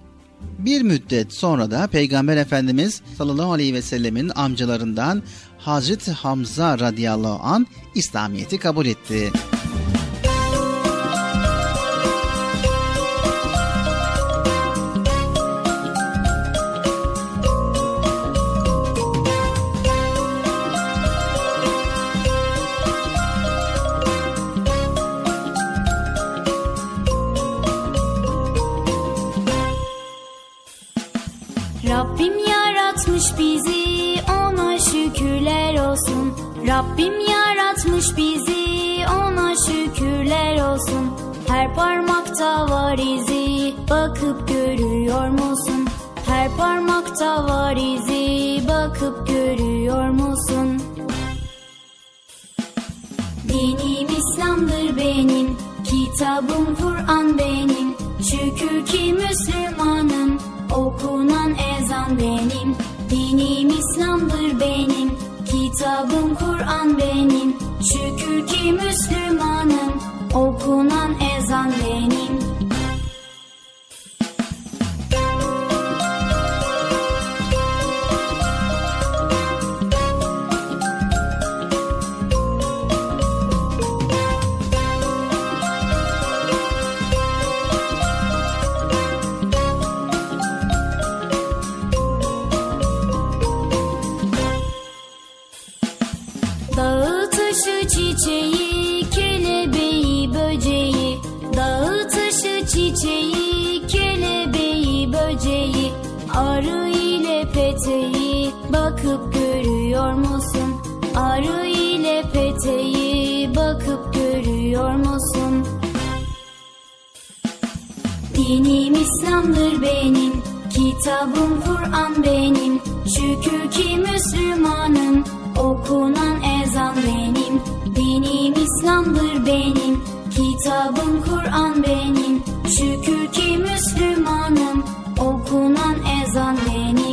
Bir müddet sonra da Peygamber Efendimiz sallallahu aleyhi ve sellemin amcalarından Hazreti Hamza radıyallahu an İslamiyet'i kabul etti. Rabbim yaratmış bizi ona şükürler olsun Her parmakta var izi bakıp görüyor musun? Her parmakta var izi bakıp görüyor musun? Dinim İslam'dır benim Kitabım Kur'an benim Şükür ki Müslümanım Okunan ezan benim Dinim İslam'dır benim Kitabım Kur'an benim. Şükür ki Müslümanım. Okunan ezan benim Dinim İslam'dır benim Kitabım Kur'an benim. Şükür ki Müslümanım Okunan ezan benim. Dinim İslam'dır benim Kitabım Kur'an benim. Şükür ki Müslümanım Okunan ezan benim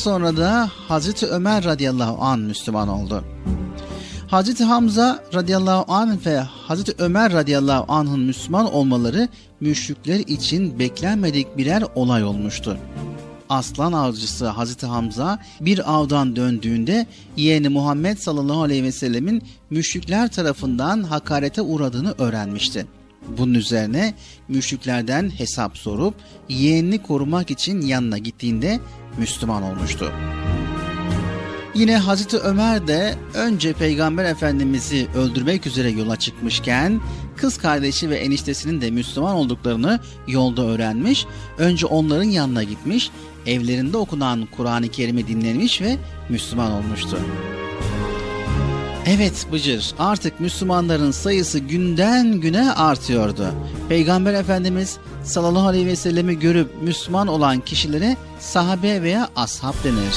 sonra da Hazreti Ömer radıyallahu an Müslüman oldu. Hazreti Hamza radıyallahu anh ve Hazreti Ömer radıyallahu anh'ın Müslüman olmaları müşrikler için beklenmedik birer olay olmuştu. Aslan avcısı Hazreti Hamza bir avdan döndüğünde yeğeni Muhammed sallallahu aleyhi ve sellemin müşrikler tarafından hakarete uğradığını öğrenmişti. Bunun üzerine müşriklerden hesap sorup yeğenini korumak için yanına gittiğinde Müslüman olmuştu. Yine Hazreti Ömer de önce Peygamber Efendimiz'i öldürmek üzere yola çıkmışken kız kardeşi ve eniştesinin de Müslüman olduklarını yolda öğrenmiş. Önce onların yanına gitmiş, evlerinde okunan Kur'an-ı Kerim'i dinlemiş ve Müslüman olmuştu. Evet Bıcır artık Müslümanların sayısı günden güne artıyordu. Peygamber Efendimiz sallallahu aleyhi ve sellemi görüp Müslüman olan kişilere sahabe veya ashab denir.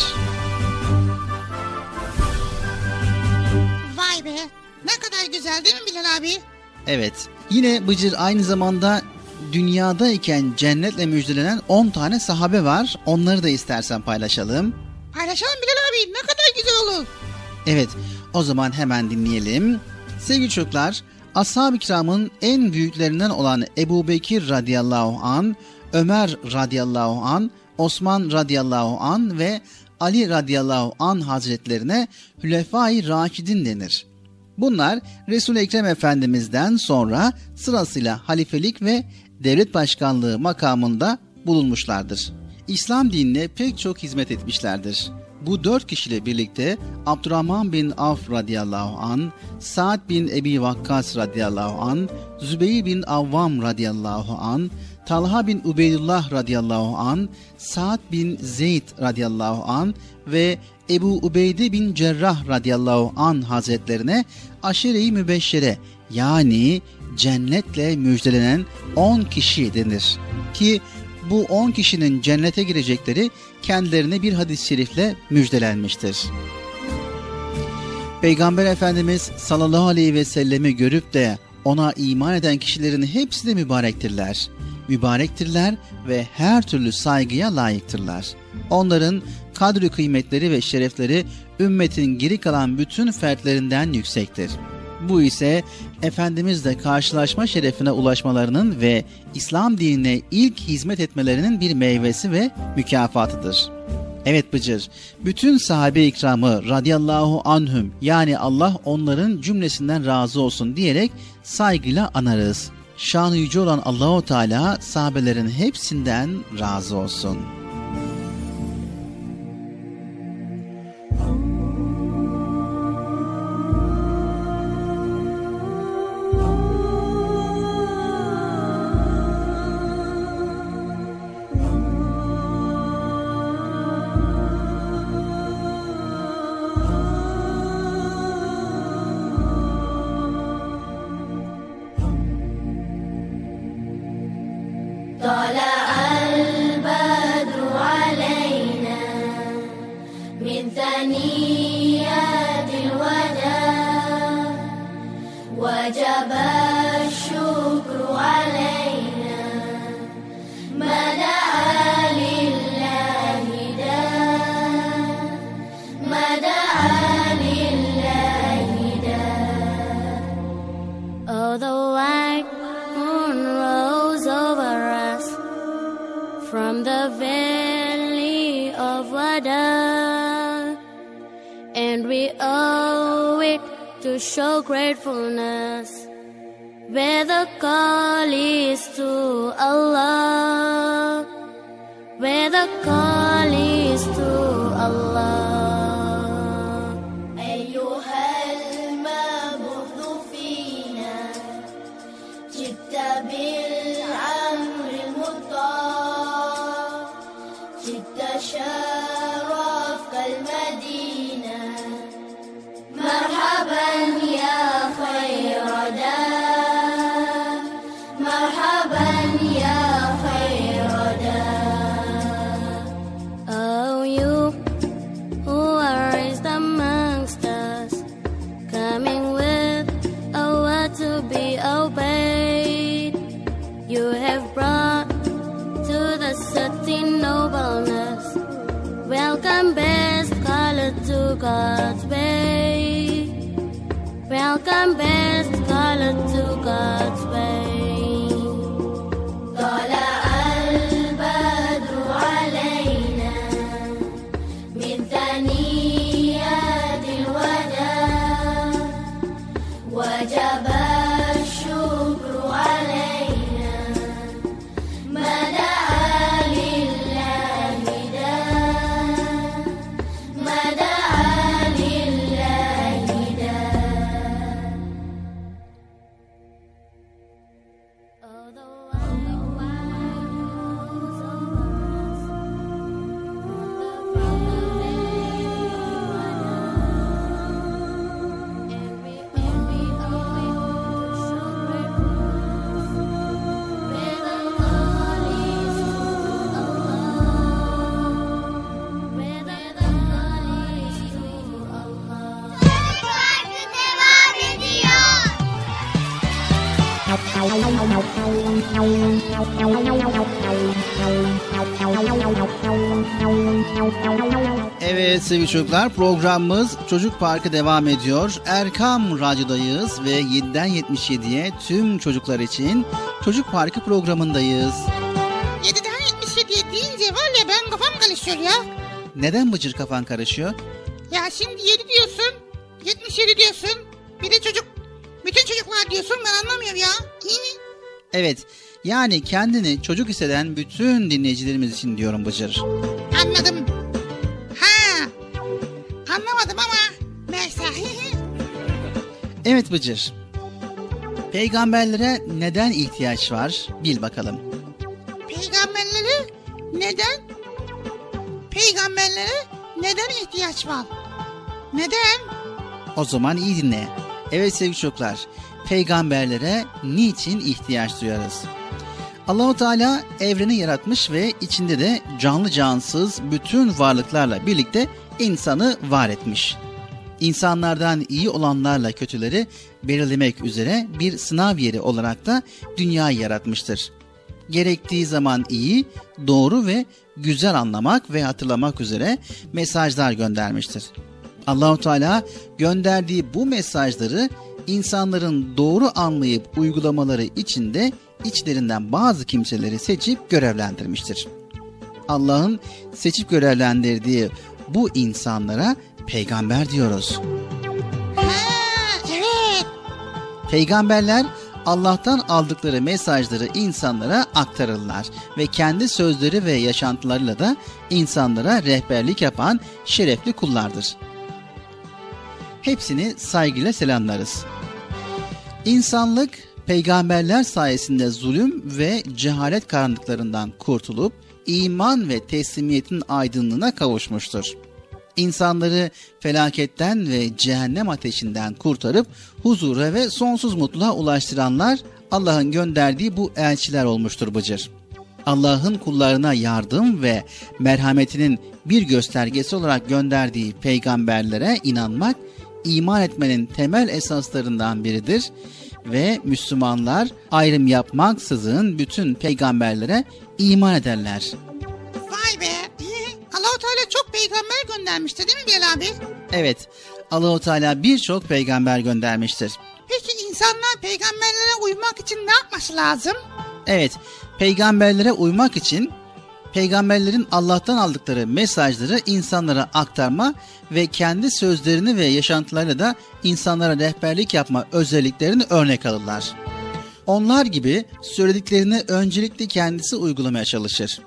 Vay be ne kadar güzel değil mi Bilal abi? Evet yine Bıcır aynı zamanda dünyadayken cennetle müjdelenen 10 tane sahabe var. Onları da istersen paylaşalım. Paylaşalım Bilal abi ne kadar güzel olur. Evet o zaman hemen dinleyelim. Sevgili çocuklar ashab-ı kiramın en büyüklerinden olan Ebu Bekir radıyallahu an, Ömer radıyallahu an, Osman radıyallahu an ve Ali radıyallahu an hazretlerine Hülefai Raşidin denir. Bunlar Resul-i Ekrem Efendimiz'den sonra sırasıyla halifelik ve devlet başkanlığı makamında bulunmuşlardır. İslam dinine pek çok hizmet etmişlerdir. Bu dört kişiyle birlikte Abdurrahman bin Avf radıyallahu an, Sa'd bin Ebi Vakkas radıyallahu an, Zübeyir bin Avvam radıyallahu an, Talha bin Ubeydullah radıyallahu an, Sa'd bin Zeyd radıyallahu an ve Ebu Ubeyde bin Cerrah radıyallahu an hazretlerine aşire-i mübeşşere yani cennetle müjdelenen 10 kişi denir. Ki bu 10 kişinin cennete girecekleri kendilerine bir hadis-i şerifle müjdelenmiştir. Peygamber Efendimiz sallallahu aleyhi ve sellemi görüp de ona iman eden kişilerin hepsi de mübarektirler. Mübarektirler ve her türlü saygıya layıktırlar. Onların kadri kıymetleri ve şerefleri ümmetin geri kalan bütün fertlerinden yüksektir. Bu ise Efendimizle karşılaşma şerefine ulaşmalarının ve İslam dinine ilk hizmet etmelerinin bir meyvesi ve mükafatıdır. Evet Bıcır, bütün sahabe ikramı radıyallahu anhüm yani Allah onların cümlesinden razı olsun diyerek saygıyla anarız. Şanı yüce olan Allahu Teala sahabelerin hepsinden razı olsun.'' God's way. Welcome back. Evet sevgili çocuklar programımız Çocuk Parkı devam ediyor. Erkam Radyo'dayız ve 7'den 77'ye tüm çocuklar için Çocuk Parkı programındayız. 7'den 77 deyince var ya ben kafam karışıyor ya. Neden Bıcır kafan karışıyor? Ya şimdi 7 diyorsun, 77 diyorsun. Bir de çocuk, bütün çocuklar diyorsun ben anlamıyorum ya. Evet yani kendini çocuk hisseden bütün dinleyicilerimiz için diyorum Bıcır. Anladım. Evet Bıcır. Peygamberlere neden ihtiyaç var? Bil bakalım. Peygamberlere neden? Peygamberlere neden ihtiyaç var? Neden? O zaman iyi dinle. Evet sevgili çocuklar. Peygamberlere niçin ihtiyaç duyarız? Allahu Teala evreni yaratmış ve içinde de canlı cansız bütün varlıklarla birlikte insanı var etmiş. İnsanlardan iyi olanlarla kötüleri belirlemek üzere bir sınav yeri olarak da dünyayı yaratmıştır. Gerektiği zaman iyi, doğru ve güzel anlamak ve hatırlamak üzere mesajlar göndermiştir. Allahu Teala gönderdiği bu mesajları insanların doğru anlayıp uygulamaları için de içlerinden bazı kimseleri seçip görevlendirmiştir. Allah'ın seçip görevlendirdiği bu insanlara peygamber diyoruz. Ha, evet. Peygamberler Allah'tan aldıkları mesajları insanlara aktarırlar ve kendi sözleri ve yaşantılarıyla da insanlara rehberlik yapan şerefli kullardır. Hepsini saygıyla selamlarız. İnsanlık peygamberler sayesinde zulüm ve cehalet karanlıklarından kurtulup iman ve teslimiyetin aydınlığına kavuşmuştur. İnsanları felaketten ve cehennem ateşinden kurtarıp huzura ve sonsuz mutluluğa ulaştıranlar Allah'ın gönderdiği bu elçiler olmuştur Bıcır. Allah'ın kullarına yardım ve merhametinin bir göstergesi olarak gönderdiği peygamberlere inanmak iman etmenin temel esaslarından biridir ve Müslümanlar ayrım yapmaksızın bütün peygamberlere iman ederler. Allahu Teala çok peygamber göndermişti değil mi Bilal abi? Evet, Allahu Teala birçok peygamber göndermiştir. Peki insanlar peygamberlere uymak için ne yapması lazım? Evet, peygamberlere uymak için peygamberlerin Allah'tan aldıkları mesajları insanlara aktarma ve kendi sözlerini ve yaşantılarıyla da insanlara rehberlik yapma özelliklerini örnek alırlar. Onlar gibi söylediklerini öncelikle kendisi uygulamaya çalışır.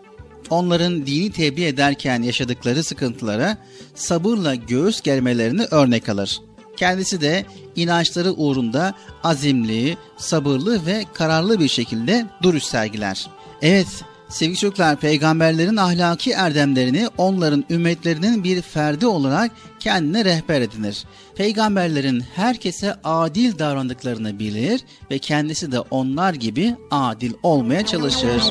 Onların dini tebliğ ederken yaşadıkları sıkıntılara sabırla göğüs germelerini örnek alır. Kendisi de inançları uğrunda azimli, sabırlı ve kararlı bir şekilde duruş sergiler. Evet, Sevgili çocuklar peygamberlerin ahlaki erdemlerini onların ümmetlerinin bir ferdi olarak kendine rehber edinir. Peygamberlerin herkese adil davrandıklarını bilir ve kendisi de onlar gibi adil olmaya çalışır.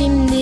Mutluyum ben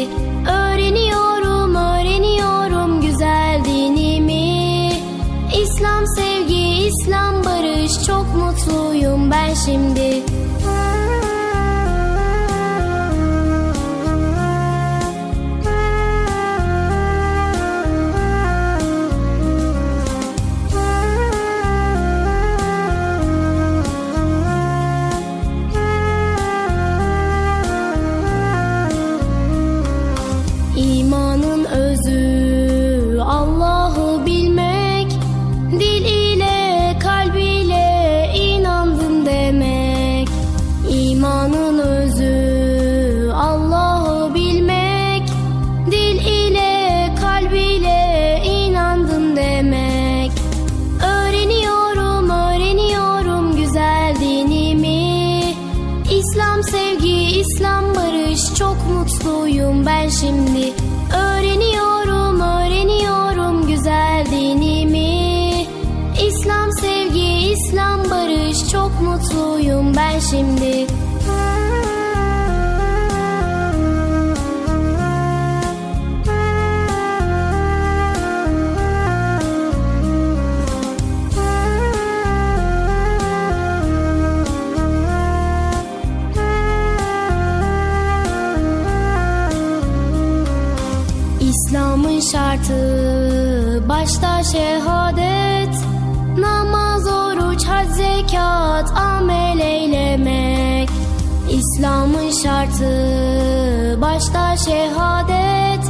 İslam'ın şartı. Başta şehadet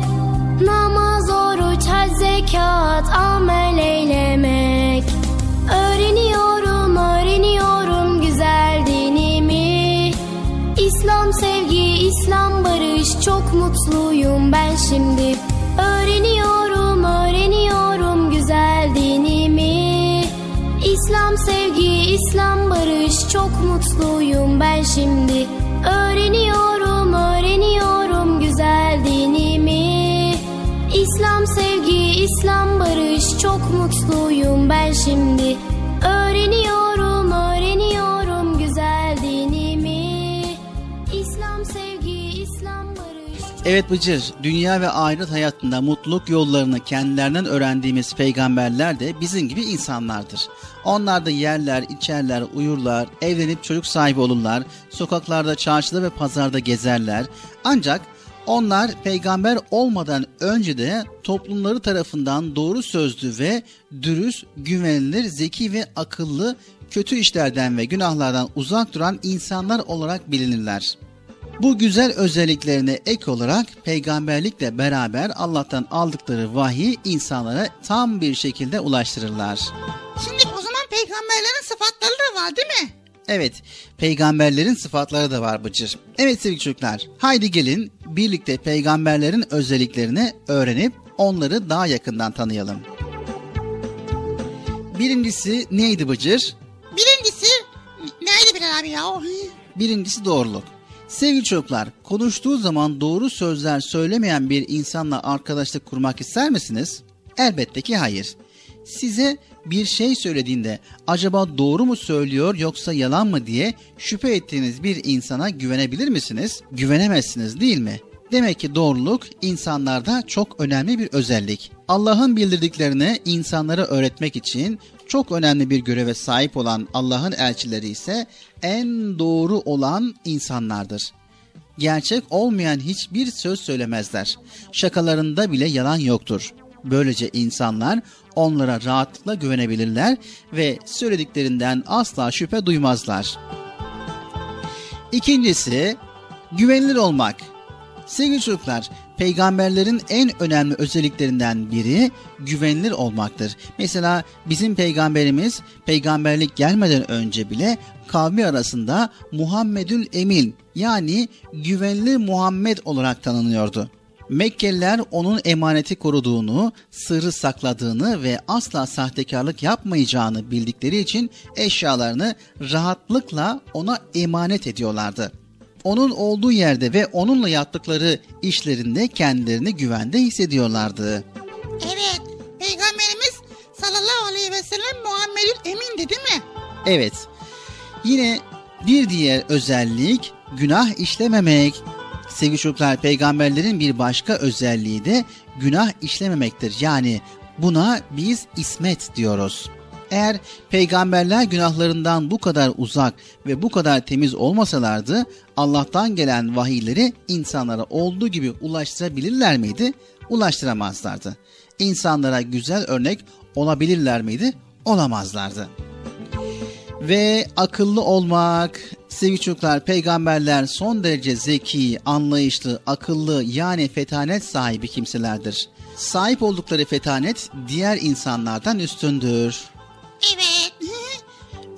Namaz, oruç, hac, zekat, amel eylemek. Öğreniyorum, öğreniyorum güzel dinimi. İslam sevgi, İslam barış Çok mutluyum ben şimdi. Öğreniyorum, öğreniyorum güzel dinimi. İslam sevgi, İslam barış Çok mutluyum ben şimdi İslam barış Çok mutluyum ben şimdi Öğreniyorum, öğreniyorum güzel dinimi İslam sevgi, İslam barış Evet Bıcır, dünya ve ahiret hayatında mutluluk yollarını kendilerinden öğrendiğimiz peygamberler de bizim gibi insanlardır. Onlar da yerler, içerler, uyurlar, evlenip çocuk sahibi olurlar, sokaklarda, çarşıda ve pazarda gezerler. Ancak onlar peygamber olmadan önce de toplumları tarafından doğru sözlü ve dürüst, güvenilir, zeki ve akıllı, kötü işlerden ve günahlardan uzak duran insanlar olarak bilinirler. Bu güzel özelliklerine ek olarak peygamberlikle beraber Allah'tan aldıkları vahiy insanlara tam bir şekilde ulaştırırlar. Şimdi o zaman peygamberlerin sıfatları da var değil mi? Evet, peygamberlerin sıfatları da var Bıcır. Evet sevgili çocuklar, haydi gelin birlikte peygamberlerin özelliklerini öğrenip onları daha yakından tanıyalım. Birincisi neydi Bıcır? Birincisi neydi Bilal abi ya? Birincisi doğruluk. Sevgili çocuklar, konuştuğu zaman doğru sözler söylemeyen bir insanla arkadaşlık kurmak ister misiniz? Elbette ki hayır. Size bir şey söylediğinde acaba doğru mu söylüyor yoksa yalan mı diye şüphe ettiğiniz bir insana güvenebilir misiniz? Güvenemezsiniz değil mi? Demek ki doğruluk insanlarda çok önemli bir özellik. Allah'ın bildirdiklerini insanlara öğretmek için çok önemli bir göreve sahip olan Allah'ın elçileri ise en doğru olan insanlardır. Gerçek olmayan hiçbir söz söylemezler. Şakalarında bile yalan yoktur. Böylece insanlar onlara rahatlıkla güvenebilirler ve söylediklerinden asla şüphe duymazlar. İkincisi, güvenilir olmak. Sevgili çocuklar, peygamberlerin en önemli özelliklerinden biri güvenilir olmaktır. Mesela bizim peygamberimiz peygamberlik gelmeden önce bile kavmi arasında Muhammedül Emin yani güvenilir Muhammed olarak tanınıyordu. Mekkeliler onun emaneti koruduğunu, sırrı sakladığını ve asla sahtekarlık yapmayacağını bildikleri için eşyalarını rahatlıkla ona emanet ediyorlardı. Onun olduğu yerde ve onunla yaptıkları işlerinde kendilerini güvende hissediyorlardı. Evet, Peygamberimiz sallallahu aleyhi ve sellem Muhammedül Emin'di değil mi? Evet. Yine bir diğer özellik günah işlememek. Sevgili çocuklar peygamberlerin bir başka özelliği de günah işlememektir. Yani buna biz ismet diyoruz. Eğer peygamberler günahlarından bu kadar uzak ve bu kadar temiz olmasalardı Allah'tan gelen vahiyleri insanlara olduğu gibi ulaştırabilirler miydi? Ulaştıramazlardı. İnsanlara güzel örnek olabilirler miydi? Olamazlardı. Ve akıllı olmak, sevgili çocuklar peygamberler son derece zeki, anlayışlı, akıllı yani fetanet sahibi kimselerdir. Sahip oldukları fetanet diğer insanlardan üstündür. Evet.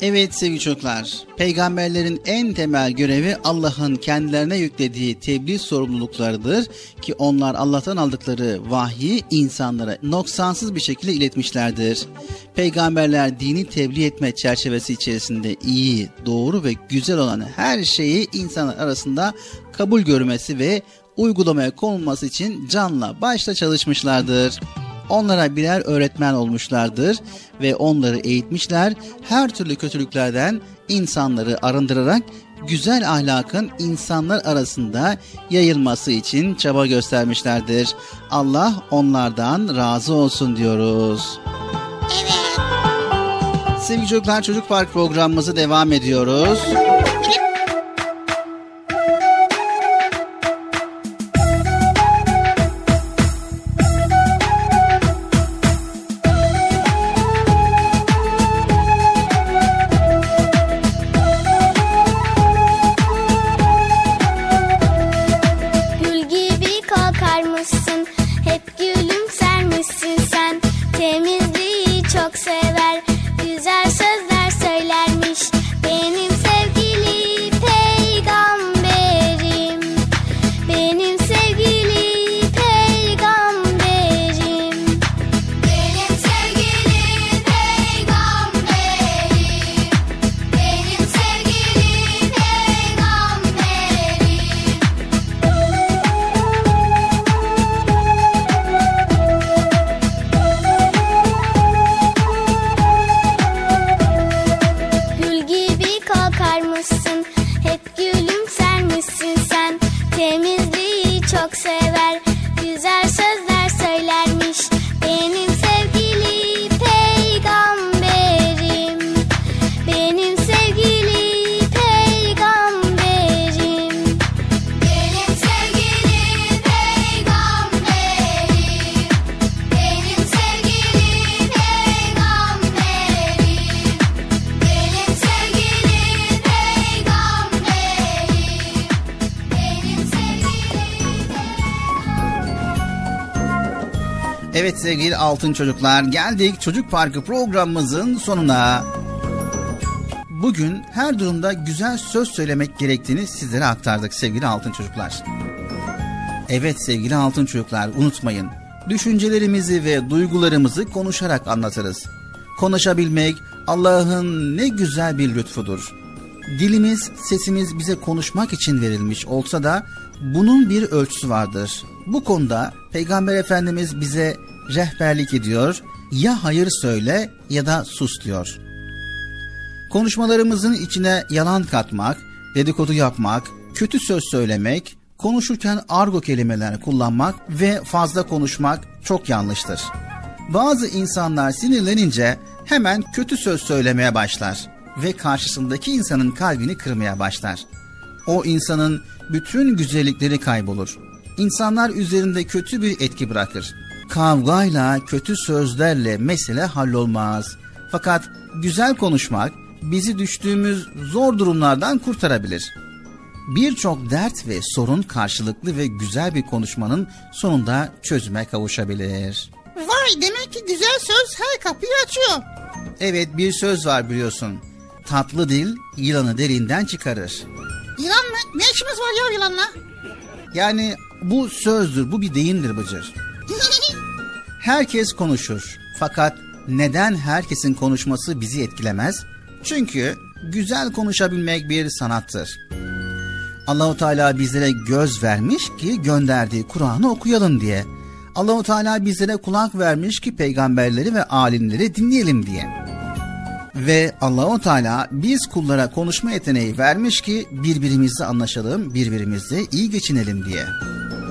Evet sevgili çocuklar, peygamberlerin en temel görevi Allah'ın kendilerine yüklediği tebliğ sorumluluklarıdır ki onlar Allah'tan aldıkları vahyi insanlara noksansız bir şekilde iletmişlerdir. Peygamberler dini tebliğ etme çerçevesi içerisinde iyi, doğru ve güzel olan her şeyi insanlar arasında kabul görmesi ve uygulamaya konulması için canla başla çalışmışlardır. Onlara birer öğretmen olmuşlardır ve onları eğitmişler. Her türlü kötülüklerden insanları arındırarak güzel ahlakın insanlar arasında yayılması için çaba göstermişlerdir. Allah onlardan razı olsun diyoruz. Evet. Sevgili çocuklar Çocuk Park programımızı devam ediyoruz. Evet altın çocuklar geldik çocuk parkı programımızın sonuna. Bugün her durumda güzel söz söylemek gerektiğini sizlere aktardık sevgili altın çocuklar. Evet sevgili altın çocuklar unutmayın. Düşüncelerimizi ve duygularımızı konuşarak anlatırız. Konuşabilmek Allah'ın ne güzel bir lütfudur. Dilimiz, sesimiz bize konuşmak için verilmiş olsa da bunun bir ölçüsü vardır. Bu konuda Peygamber Efendimiz bize rehberlik ediyor. Ya hayır söyle ya da sus diyor. Konuşmalarımızın içine yalan katmak, dedikodu yapmak, kötü söz söylemek, konuşurken argo kelimeler kullanmak ve fazla konuşmak çok yanlıştır. Bazı insanlar sinirlenince hemen kötü söz söylemeye başlar ve karşısındaki insanın kalbini kırmaya başlar. O insanın bütün güzellikleri kaybolur. İnsanlar üzerinde kötü bir etki bırakır. Kavgayla, kötü sözlerle mesele hallolmaz. Fakat güzel konuşmak bizi düştüğümüz zor durumlardan kurtarabilir. Birçok dert ve sorun karşılıklı ve güzel bir konuşmanın sonunda çözüme kavuşabilir. Vay demek ki güzel söz her kapıyı açıyor. Evet bir söz var biliyorsun. Tatlı dil yılanı derinden çıkarır. Yılan mı? Ne işimiz var ya yılanla? Yani bu sözdür, bu bir deyimdir Bıcır. [LAUGHS] Herkes konuşur. Fakat neden herkesin konuşması bizi etkilemez? Çünkü güzel konuşabilmek bir sanattır. Allahu Teala bizlere göz vermiş ki gönderdiği Kur'an'ı okuyalım diye. Allahu Teala bizlere kulak vermiş ki peygamberleri ve alimleri dinleyelim diye. Ve Allahu Teala biz kullara konuşma yeteneği vermiş ki birbirimizle anlaşalım, birbirimizle iyi geçinelim diye.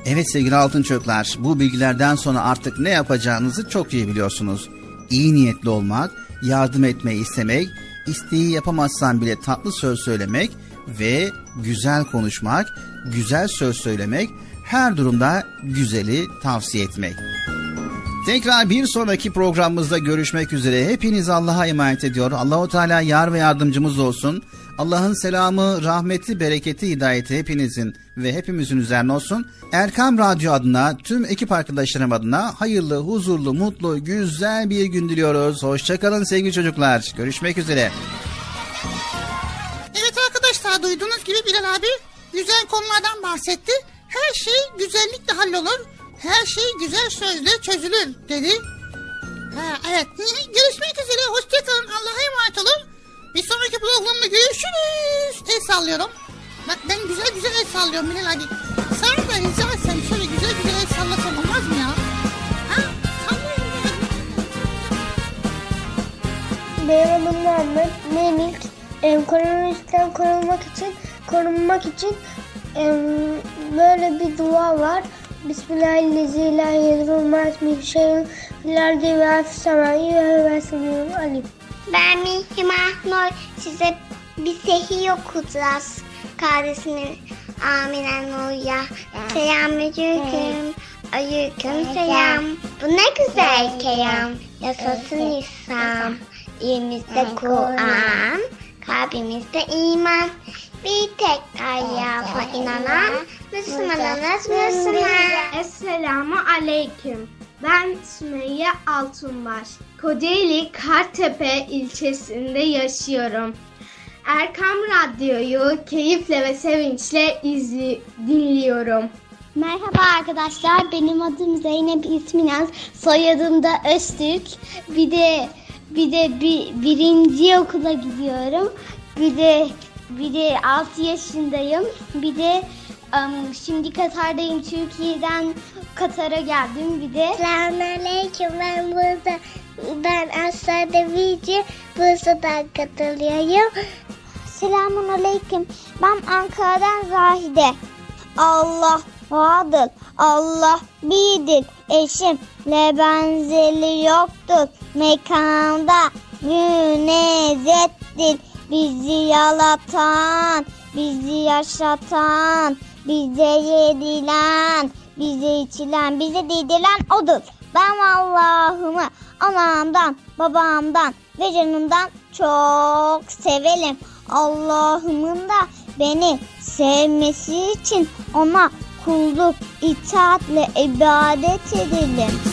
Evet sevgili altın çocuklar, bu bilgilerden sonra artık ne yapacağınızı çok iyi biliyorsunuz. İyi niyetli olmak, yardım etmeyi istemek, isteği yapamazsan bile tatlı söz söylemek ve güzel konuşmak, güzel söz söylemek, her durumda güzeli tavsiye etmek. Tekrar bir sonraki programımızda görüşmek üzere. Hepiniz Allah'a emanet ediyor. Allahu Teala yar ve yardımcımız olsun. Allah'ın selamı, rahmeti, bereketi, hidayeti hepinizin ve hepimizin üzerine olsun. Erkam Radyo adına, tüm ekip arkadaşlarım adına hayırlı, huzurlu, mutlu, güzel bir gün diliyoruz. Hoşçakalın sevgili çocuklar. Görüşmek üzere. Evet arkadaşlar duyduğunuz gibi Bilal abi güzel konulardan bahsetti. Her şey güzellikle hallolur. Her şey güzel sözle çözülür dedi. Ha, evet görüşmek üzere hoşçakalın Allah'a emanet olun. Bir sonraki programda görüşürüz. El sallıyorum. Bak ben güzel güzel el sallıyorum Bilal abi. Sana da rica efendim şöyle güzel güzel el sallasam olmaz mı ya? Ha? Benim adım Muhammed Melik. Em, koronavirüsten korunmak için korunmak için em, böyle bir dua var. Bismillahirrahmanirrahim. Filardi ve afsamayı ve ve alim. Ben Mihrimah Nur. Size bir sehiy okuyacağız. Kardeşinin Amine Nur'ya. Selamünaleyküm. Aleyküm selam. Bu ne güzel kelam. Yaşasın İslam. Elimizde Kur'an. Kalbimizde iman. Bir tek Allah'a inanan Müslümanız Müslüman. Esselamu Aleyküm. Ben Sümeyye Altunbaş. Kocaeli Kartepe ilçesinde yaşıyorum. Erkam Radyo'yu keyifle ve sevinçle izli dinliyorum. Merhaba arkadaşlar. Benim adım Zeynep İsminaz. Soyadım da Öztürk. Bir de bir de bir, birinci okula gidiyorum. Bir de bir de 6 yaşındayım. Bir de em, şimdi Katar'dayım. Türkiye'den Katar'a geldim. Bir de Selamünaleyküm ben burada ben Aslı Devici Bursa'dan katılıyorum. Selamun Aleyküm. Ben Ankara'dan Zahide. Allah vardır. Allah birdir. Eşimle benzeri yoktur. Mekanda münezettir. Bizi yaratan, bizi yaşatan, bize yedilen, bize içilen, bize dedilen odur. Ben Allah'ımı anamdan, babamdan ve canımdan çok severim. Allah'ımın da beni sevmesi için ona kulluk, itaatle ibadet edelim.